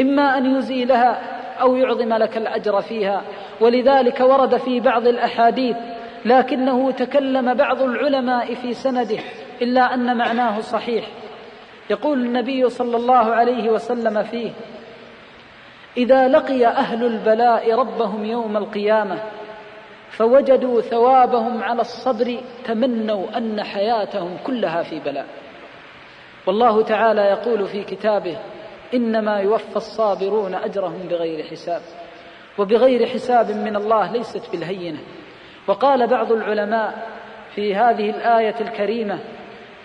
إما أن يزيلها أو يعظم لك الأجر فيها ولذلك ورد في بعض الأحاديث لكنه تكلم بعض العلماء في سنده إلا أن معناه صحيح. يقول النبي صلى الله عليه وسلم فيه إذا لقي أهل البلاء ربهم يوم القيامة فوجدوا ثوابهم على الصبر تمنوا أن حياتهم كلها في بلاء. والله تعالى يقول في كتابه إنما يوفى الصابرون أجرهم بغير حساب وبغير حساب من الله ليست بالهينة. وقال بعض العلماء في هذه الآية الكريمة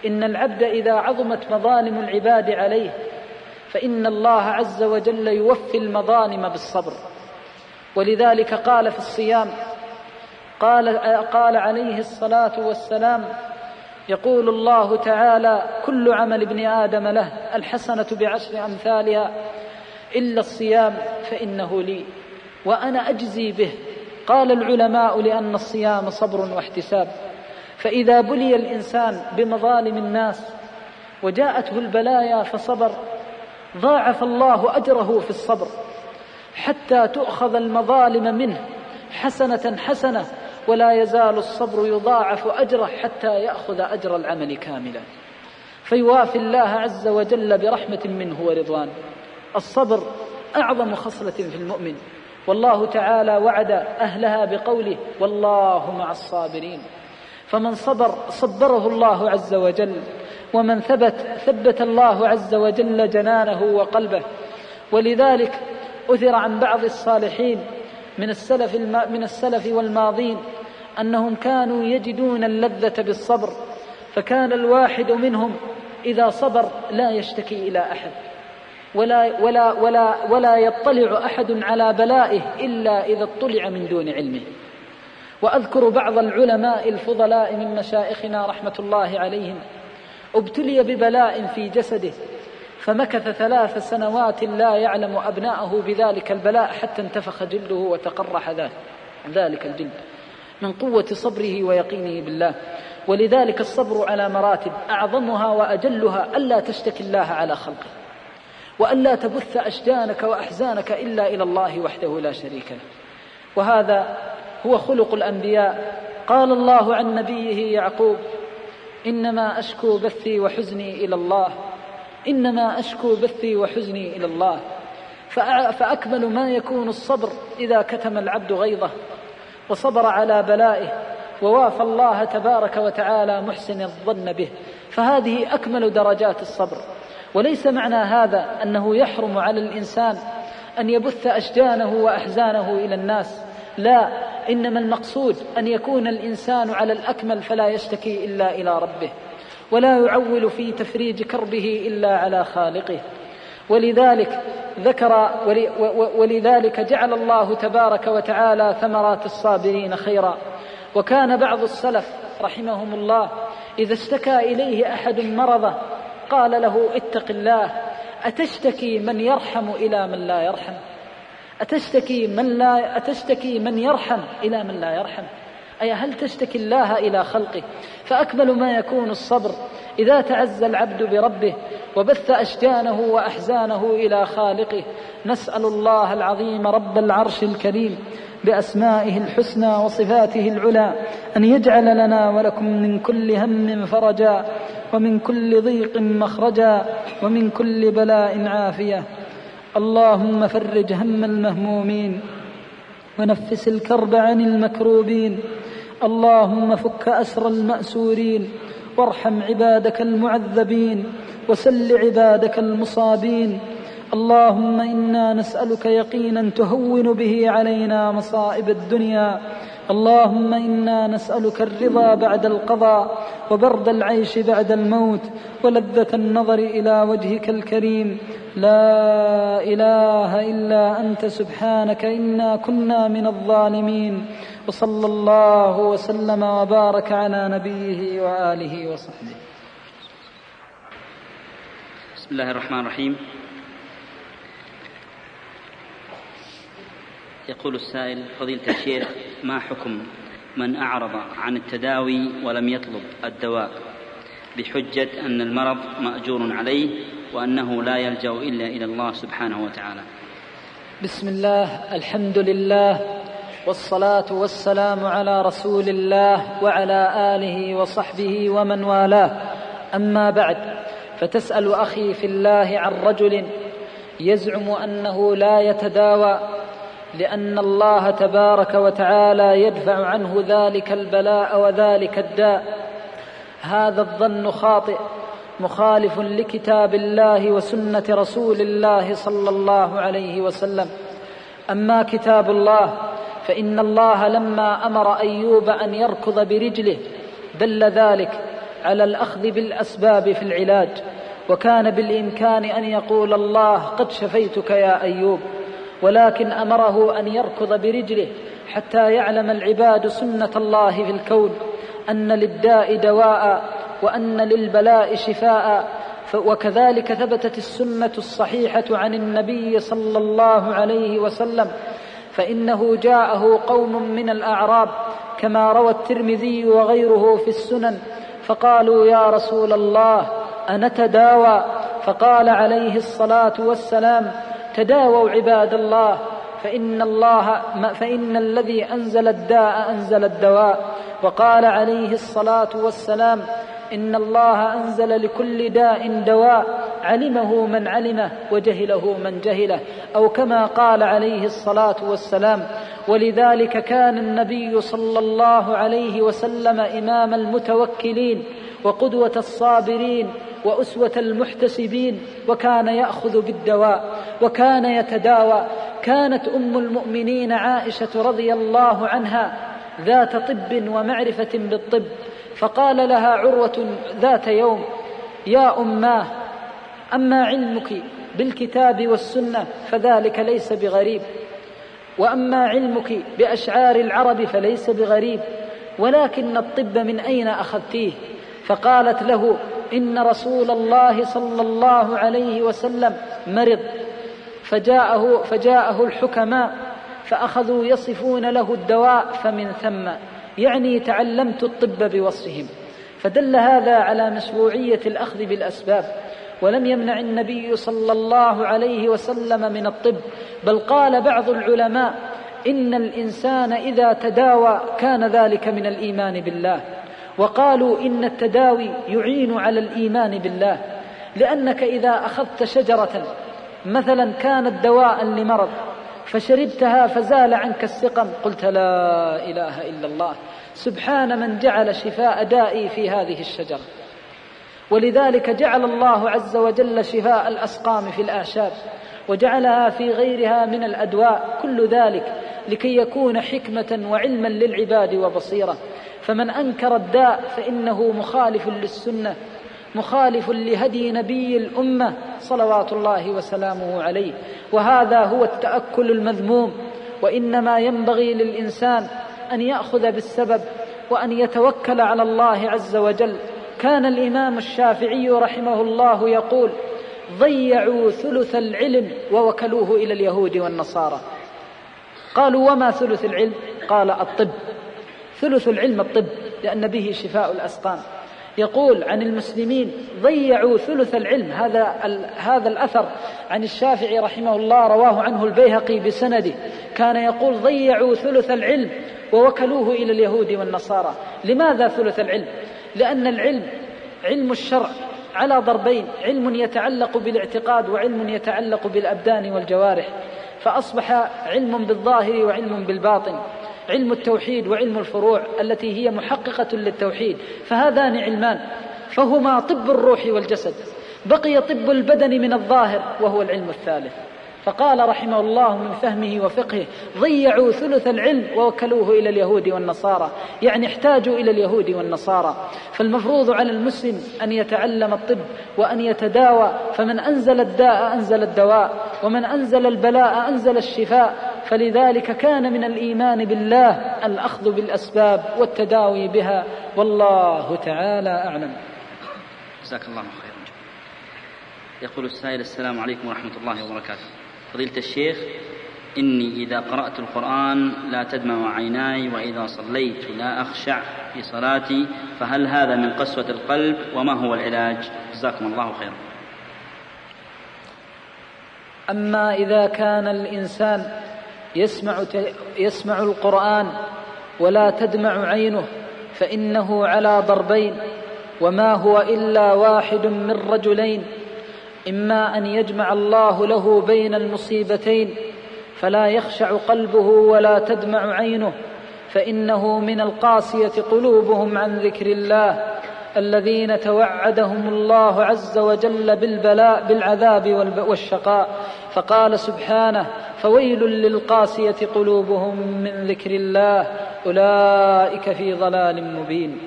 إن العبد إذا عظمت مظالم العباد عليه فإن الله عز وجل يوفي المظالم بالصبر. ولذلك قال في الصيام قال قال عليه الصلاة والسلام يقول الله تعالى كل عمل ابن آدم له الحسنة بعشر أمثالها إلا الصيام فإنه لي وأنا أجزي به. قال العلماء لأن الصيام صبر واحتساب. فإذا بلي الإنسان بمظالم الناس وجاءته البلايا فصبر ضاعف الله أجره في الصبر حتى تؤخذ المظالم منه حسنة حسنة ولا يزال الصبر يضاعف أجره حتى يأخذ أجر العمل كاملا. فيوافي الله عز وجل برحمة منه ورضوان. الصبر أعظم خصلة في المؤمن. والله تعالى وعد أهلها بقوله والله مع الصابرين فمن صبر صبره الله عز وجل. ومن ثبت ثبت الله عز وجل جنانه وقلبه. ولذلك أثر عن بعض الصالحين من السلف من السلف والماضين أنهم كانوا يجدون اللذة بالصبر فكان الواحد منهم إذا صبر لا يشتكي إلى أحد ولا ولا ولا ولا يطلع أحد على بلائه إلا إذا اطلع من دون علمه. وأذكر بعض العلماء الفضلاء من مشائخنا رحمة الله عليهم ابتلي ببلاء في جسده فمكث ثلاث سنوات لا يعلم أبناءه بذلك البلاء حتى انتفخ جلده وتقرح ذلك الجلد من قوة صبره ويقينه بالله. ولذلك الصبر على مراتب أعظمها وأجلها ألا تشتكي الله على خلقه. وألا تبث أشجانك وأحزانك إلا إلى الله وحده لا شريك له. وهذا هو خلق الأنبياء. قال الله عن نبيه يعقوب إنما أشكو بثي وحزني إلى الله. إنما أشكو بثي وحزني إلى الله. فأكمل ما يكون الصبر إذا كتم العبد غيظه وصبر على بلائه ووافى الله تبارك وتعالى محسن الظن به. فهذه أكمل درجات الصبر. وليس معنى هذا أنه يحرم على الإنسان أن يبث أشجانه وأحزانه إلى الناس. لا إنما المقصود أن يكون الإنسان على الأكمل فلا يشتكي إلا إلى ربه. ولا يعول في تفريج كربه إلا على خالقه. ولذلك ذكر ولذلك جعل الله تبارك وتعالى ثمرات الصابرين خيرا. وكان بعض السلف رحمهم الله إذا اشتكى إليه أحد مرضه قال له اتق الله أتشتكي من يرحم إلى من لا يرحم؟ أتشتكي من لا أتشتكي من يرحم إلى من لا يرحم؟ أي هل تشتكي الله إلى خلقه؟ فأكمل ما يكون الصبر. إذا تعزى العبد بربه وبث أشجانه وأحزانه إلى خالقه نسأل الله العظيم رب العرش الكريم بأسمائه الحسنى وصفاته العلى أن يجعل لنا ولكم من كل هم فرجا ومن كل ضيق مخرجا ومن كل بلاء عافية. اللهم فرج هم المهمومين ونفس الكرب عن المكروبين اللهم فك أسر المأسورين وارحم عبادك المعذبين وسل عبادك المصابين. اللهم إنا نسألك يقينا تهون به علينا مصائب الدنيا اللهم إنا نسألك الرضا بعد القضاء وبرد العيش بعد الموت ولذة النظر إلى وجهك الكريم. لا إله إلا أنت سبحانك إنا كنا من الظالمين. وصلى الله وسلم وبارك على نبيه وآله وصحبه. بسم الله الرحمن الرحيم. يقول السائل فضيلة الشيخ ما حكم من أعرض عن التداوي ولم يطلب الدواء بحجة أن المرض مأجور عليه وأنه لا يلجأ إلا إلى الله سبحانه وتعالى؟ بسم الله الحمد لله والصلاة والسلام على رسول الله وعلى آله وصحبه ومن والاه. أما بعد فتسأل أخي في الله عن رجل يزعم أنه لا يتداوى لأن الله تبارك وتعالى يدفع عنه ذلك البلاء وذلك الداء. هذا الظن خاطئ مخالف لكتاب الله وسنة رسول الله صلى الله عليه وسلم. أما كتاب الله فإن الله لما أمر أيوب أن يركض برجله دل ذلك على الأخذ بالأسباب في العلاج. وكان بالإمكان أن يقول الله قد شفيتك يا أيوب. ولكن أمره أن يركض برجله حتى يعلم العباد سنة الله في الكون أن للداء دواء وأن للبلاء شفاء وكذلك ثبتت السنة الصحيحة عن النبي صلى الله عليه وسلم فإنه جاءه قوم من الأعراب كما روى الترمذي وغيره في السنن فقالوا يا رسول الله أنتداوى؟ فقال عليه الصلاة والسلام تداووا عباد الله فإن الله فإن الذي أنزل الداء أنزل الدواء. وقال عليه الصلاة والسلام إن الله أنزل لكل داء دواء علمه من علمه وجهله من جهله. أو كما قال عليه الصلاة والسلام ولذلك كان النبي صلى الله عليه وسلم إمام المتوكلين وقدوة الصابرين وأسوة المحتسبين وكان يأخذ بالدواء وكان يتداوى. كانت أم المؤمنين عائشة رضي الله عنها ذات طب ومعرفة بالطب. فقال لها عروة ذات يوم يا أماه أما علمك بالكتاب والسنة فذلك ليس بغريب. وأما علمك بأشعار العرب فليس بغريب. ولكن الطب من أين أخذتيه؟ فقالت له إن رسول الله صلى الله عليه وسلم مرض فجاءه فجاءه الحكماء فأخذوا يصفون له الدواء فمن ثم يعني تعلمت الطب بوصفهم. فدل هذا على مشروعية الأخذ بالأسباب. ولم يمنع النبي صلى الله عليه وسلم من الطب بل قال بعض العلماء إن الإنسان إذا تداوى كان ذلك من الإيمان بالله. وقالوا إن التداوي يعين على الإيمان بالله لأنك إذا أخذت شجرة مثلا كانت دواء لمرض فشربتها فزال عنك السقم قلت لا إله إلا الله سبحان من جعل شفاء دائي في هذه الشجرة. ولذلك جعل الله عز وجل شفاء الأسقام في الأعشاب وجعلها في غيرها من الأدواء كل ذلك لكي يكون حكمة وعلما للعباد وبصيرة. فمن أنكر الداء فإنه مخالف للسنة مخالف لهدي نبي الأمة صلوات الله وسلامه عليه. وهذا هو التأكل المذموم. وإنما ينبغي للإنسان أن يأخذ بالسبب وأن يتوكل على الله عز وجل. كان الإمام الشافعي رحمه الله يقول ضيعوا ثلث العلم ووكلوه إلى اليهود والنصارى. قالوا وما ثلث العلم؟ قال الطب. ثلث العلم الطب لأن به شفاء الأسقام. يقول عن المسلمين ضيعوا ثلث العلم. هذا هذا الأثر عن الشافعي رحمه الله رواه عنه البيهقي بسنده. كان يقول ضيعوا ثلث العلم ووكلوه إلى اليهود والنصارى. لماذا ثلث العلم؟ لأن العلم علم الشرع على ضربين علم يتعلق بالاعتقاد وعلم يتعلق بالأبدان والجوارح. فأصبح علم بالظاهر وعلم بالباطن. علم التوحيد وعلم الفروع التي هي محققة للتوحيد فهذان علمان فهما طب الروح والجسد بقي طب البدن من الظاهر وهو العلم الثالث. فقال رحمه الله من فهمه وفقهه ضيعوا ثلث العلم ووكلوه إلى اليهود والنصارى. يعني احتاجوا إلى اليهود والنصارى. فالمفروض على المسلم أن يتعلم الطب وأن يتداوى فمن أنزل الداء أنزل الدواء ومن أنزل البلاء أنزل الشفاء. فلذلك كان من الإيمان بالله الأخذ بالأسباب والتداوي بها. والله تعالى أعلم. جزاك الله خيرا. يقول السائل السلام عليكم ورحمة الله وبركاته. فضيلة الشيخ إني إذا قرأت القرآن لا تدمع عيناي وإذا صليت لا أخشع في صلاتي فهل هذا من قسوة القلب وما هو العلاج؟ جزاكم الله خيرا. أما إذا كان الإنسان يسمع, يسمع القرآن ولا تدمع عينه فإنه على ضربين وما هو إلا واحد من رجلين إما أن يجمع الله له بين المصيبتين فلا يخشع قلبه ولا تدمع عينه فإنه من القاسية قلوبهم عن ذكر الله الذين توعدهم الله عز وجل بالبلاء بالعذاب والشقاء. فقال سبحانه فويل للقاسية قلوبهم من ذكر الله أولئك في ضلال مبين.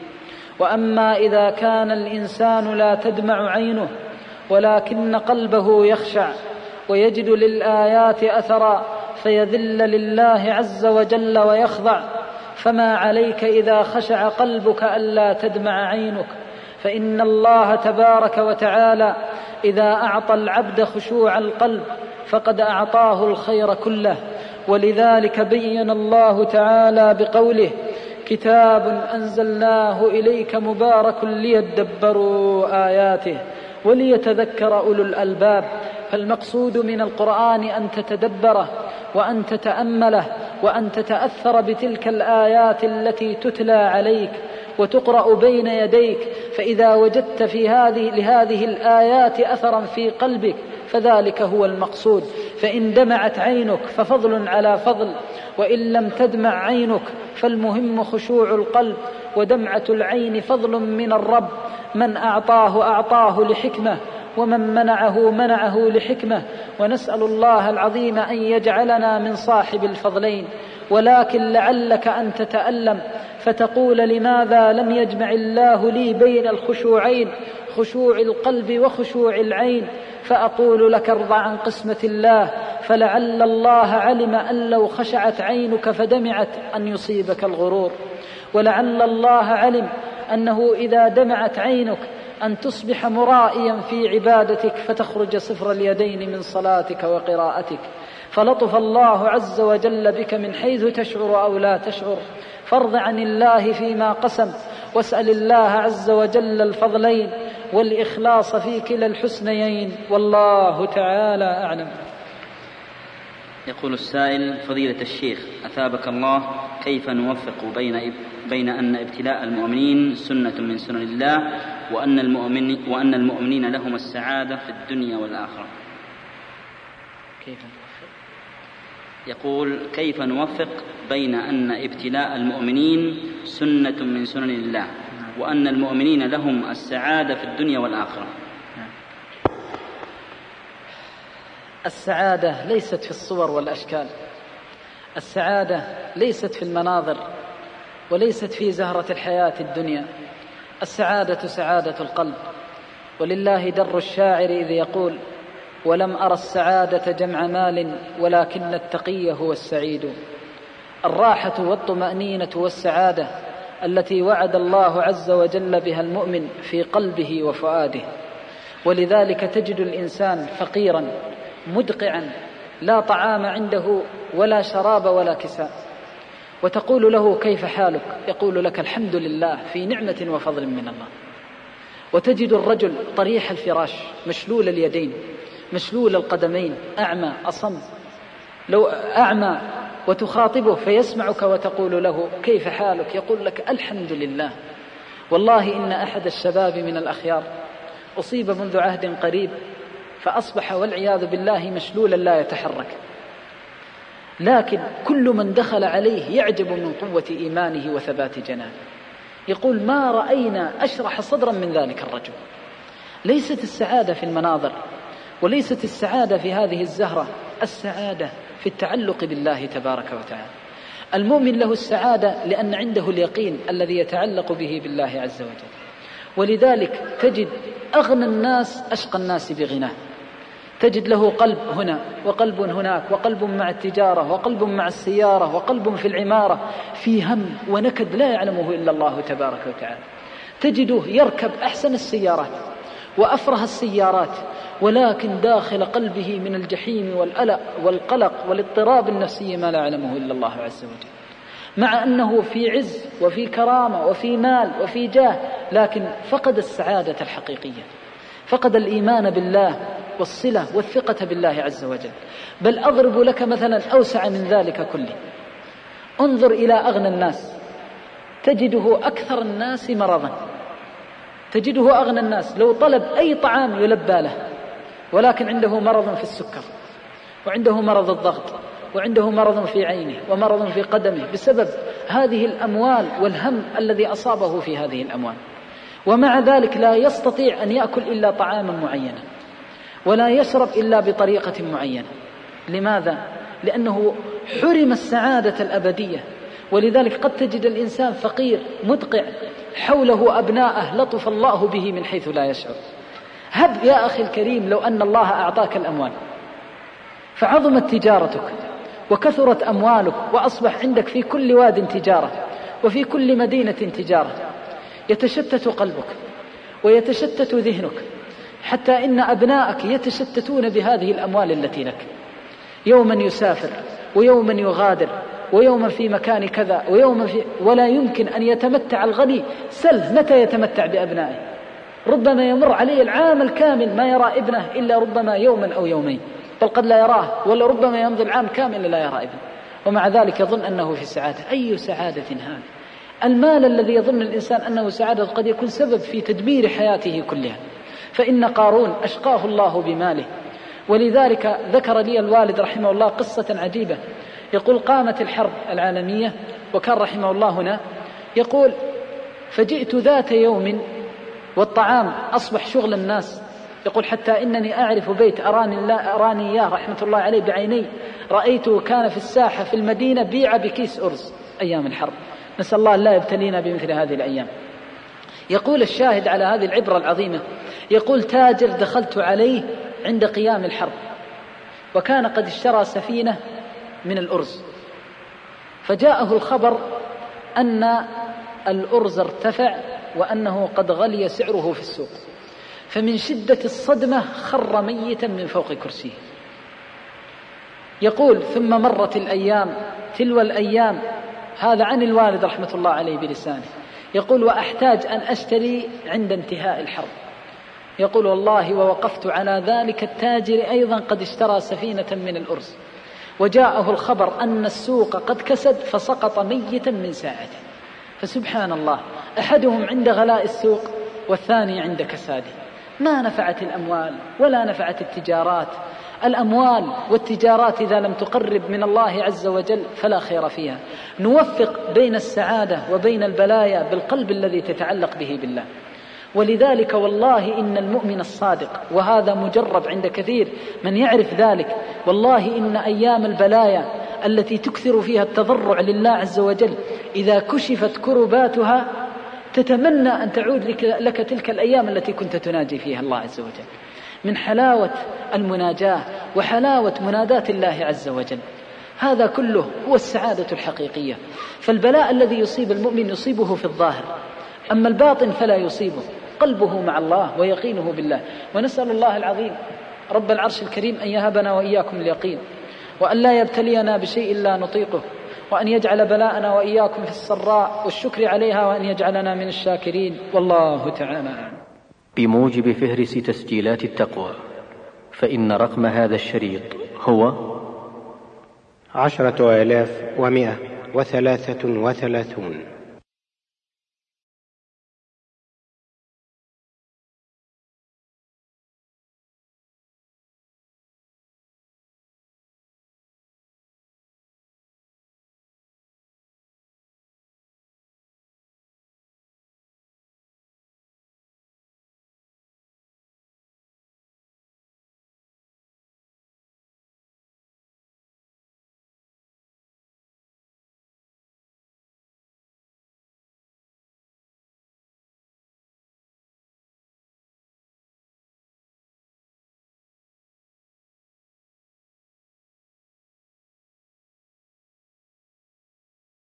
وأما إذا كان الإنسان لا تدمع عينه ولكن قلبه يخشع ويجد للآيات أثرا فيذل لله عز وجل ويخضع. فما عليك إذا خشع قلبك ألا تدمع عينك. فإن الله تبارك وتعالى إذا أعطى العبد خشوع القلب فقد أعطاه الخير كله. ولذلك بين الله تعالى بقوله كتاب أنزلناه إليك مبارك ليدبروا آياته. وليتذكر أولو الألباب فالمقصود من القرآن أن تتدبره وأن تتامله وأن تتأثر بتلك الآيات التي تتلى عليك وتقرأ بين يديك فإذا وجدت في هذه لهذه الآيات اثرا في قلبك فذلك هو المقصود. فإن دمعت عينك ففضل على فضل وإن لم تدمع عينك فالمهم خشوع القلب. ودمعة العين فضل من الرب. من أعطاه أعطاه لحكمة ومن منعه منعه لحكمة. ونسأل الله العظيم أن يجعلنا من صاحب الفضلين. ولكن لعلك أن تتألم فتقول لماذا لم يجمع الله لي بين الخشوعين خشوع القلب وخشوع العين؟ فأقول لك ارضى عن قسمة الله. فلعل الله علم أن لو خشعت عينك فدمعت أن يصيبك الغرور. ولعل الله علم أنه إذا دمعت عينك أن تصبح مرائيا في عبادتك فتخرج صفر اليدين من صلاتك وقراءتك. فلطف الله عز وجل بك من حيث تشعر أو لا تشعر. فارض عن الله فيما قسم. واسأل الله عز وجل الفضلين والإخلاص في كلا الحسنيين. والله تعالى أعلم. يقول السائل فضيلة الشيخ أثابك الله كيف نوفق بين بين أن ابتلاء المؤمنين سنة من سنن الله وأن المؤمن وأن المؤمنين لهم السعادة في الدنيا والآخرة. كيف يقول كيف نوفق بين أن ابتلاء المؤمنين سنة من سنن الله وأن المؤمنين لهم السعادة في الدنيا والآخرة السعادة ليست في الصور والأشكال. السعادة ليست في المناظر وليست في زهرة الحياة الدنيا. السعادة سعادة القلب. ولله در الشاعر إذ يقول ولم أرى السعادة جمع مال ولكن التقي هو السعيد. الراحة والطمأنينة والسعادة التي وعد الله عز وجل بها المؤمن في قلبه وفؤاده. ولذلك تجد الإنسان فقيرا مدقعا لا طعام عنده ولا شراب ولا كساء. وتقول له كيف حالك؟ يقول لك الحمد لله في نعمة وفضل من الله. وتجد الرجل طريح الفراش مشلول اليدين مشلول القدمين أعمى أصم. لو أعمى وتخاطبه فيسمعك وتقول له كيف حالك؟ يقول لك الحمد لله. والله إن أحد الشباب من الأخيار أصيب منذ عهد قريب فأصبح والعياذ بالله مشلولا لا يتحرك. لكن كل من دخل عليه يعجب من قوة إيمانه وثبات جنانه. يقول ما رأينا أشرح صدرا من ذلك الرجل. ليست السعادة في المناظر وليست السعادة في هذه الزهرة السعادة في التعلق بالله تبارك وتعالى. المؤمن له السعادة لأن عنده اليقين الذي يتعلق به بالله عز وجل. ولذلك تجد أغنى الناس أشقى الناس بغناه. تجد له قلب هنا وقلب هناك وقلب مع التجارة وقلب مع السيارة وقلب في العمارة في هم ونكد لا يعلمه إلا الله تبارك وتعالى. تجده يركب أحسن السيارات وأفرح السيارات ولكن داخل قلبه من الجحيم والألق والقلق والاضطراب النفسي ما لا يعلمه إلا الله عز وجل. مع أنه في عز وفي كرامة وفي مال وفي جاه لكن فقد السعادة الحقيقية. فقد الإيمان بالله والصلة والثقة بالله عز وجل. بل أضرب لك مثلا أوسع من ذلك كله. انظر إلى أغنى الناس. تجده أكثر الناس مرضا. تجده أغنى الناس. لو طلب أي طعام يلبى له. ولكن عنده مرض في السكر. وعنده مرض الضغط. وعنده مرض في عينه. ومرض في قدمه. بسبب هذه الأموال والهم الذي أصابه في هذه الأموال. ومع ذلك لا يستطيع أن يأكل إلا طعاما معينا. ولا يشرب إلا بطريقة معينة. لماذا؟ لأنه حرم السعادة الأبدية. ولذلك قد تجد الإنسان فقير مدقع حوله أبناءه لطف الله به من حيث لا يشعر. هب يا أخي الكريم لو أن الله أعطاك الأموال. فعظمت تجارتك وكثرت أموالك وأصبح عندك في كل واد تجارة وفي كل مدينة تجارة. يتشتت قلبك ويتشتت ذهنك حتى إن أبناءك يتشتتون بهذه الأموال التي لك. يوما يسافر ويوما يغادر ويوما في مكان كذا ويوما في ولا يمكن أن يتمتع الغني. سل متى يتمتع بأبنائه؟ ربما يمر عليه العام الكامل ما يرى ابنه إلا ربما يوما أو يومين. بل قد لا يراه ولا ربما يمضي العام كامل لا يرى ابنه. ومع ذلك يظن أنه في سعادة. أي سعادة هذه؟ المال الذي يظن الإنسان أنه سعادة قد يكون سبب في تدمير حياته كلها. فإن قارون أشقاه الله بماله. ولذلك ذكر لي الوالد رحمه الله قصة عجيبة. يقول قامت الحرب العالمية وكان رحمه الله هنا. يقول فجئت ذات يوم والطعام أصبح شغل الناس. يقول حتى إنني أعرف بيت أراني, الله أراني إياه رحمة الله عليه بعيني. رأيته كان في الساحة في المدينة بيع بكيس أرز أيام الحرب. نسأل الله لا يبتلينا بمثل هذه الأيام. يقول الشاهد على هذه العبرة العظيمة يقول تاجر دخلت عليه عند قيام الحرب وكان قد اشترى سفينة من الأرز فجاءه الخبر أن الأرز ارتفع وأنه قد غلي سعره في السوق فمن شدة الصدمة خر ميتا من فوق كرسيه. يقول ثم مرت الأيام تلو الأيام هذا عن الوالد رحمة الله عليه بلسانه يقول وأحتاج أن أشتري عند انتهاء الحرب. يقول والله ووقفت على ذلك التاجر أيضا قد اشترى سفينة من الأرز. وجاءه الخبر أن السوق قد كسد فسقط ميتا من ساعته. فسبحان الله أحدهم عند غلاء السوق والثاني عند كساده. ما نفعت الأموال ولا نفعت التجارات الأموال والتجارات إذا لم تقرب من الله عز وجل فلا خير فيها. نوفق بين السعادة وبين البلايا بالقلب الذي تتعلق به بالله. ولذلك والله إن المؤمن الصادق وهذا مجرب عند كثير من يعرف ذلك والله إن أيام البلايا التي تكثر فيها التضرع لله عز وجل إذا كشفت كرباتها تتمنى أن تعود لك, لك تلك الأيام التي كنت تناجي فيها الله عز وجل. من حلاوة المناجاة وحلاوة مناداة الله عز وجل. هذا كله هو السعادة الحقيقية. فالبلاء الذي يصيب المؤمن يصيبه في الظاهر. أما الباطن فلا يصيبه. قلبه مع الله ويقينه بالله. ونسأل الله العظيم رب العرش الكريم أن يهبنا وإياكم اليقين. وأن لا يبتلينا بشيء لا نطيقه. وأن يجعل بلاءنا وإياكم في السراء. والشكر عليها وأن يجعلنا من الشاكرين. والله تعالى أعلم. بموجب فهرس تسجيلات التقوى فإن رقم هذا الشريط هو عشرة آلاف ومائة وثلاثة وثلاثون.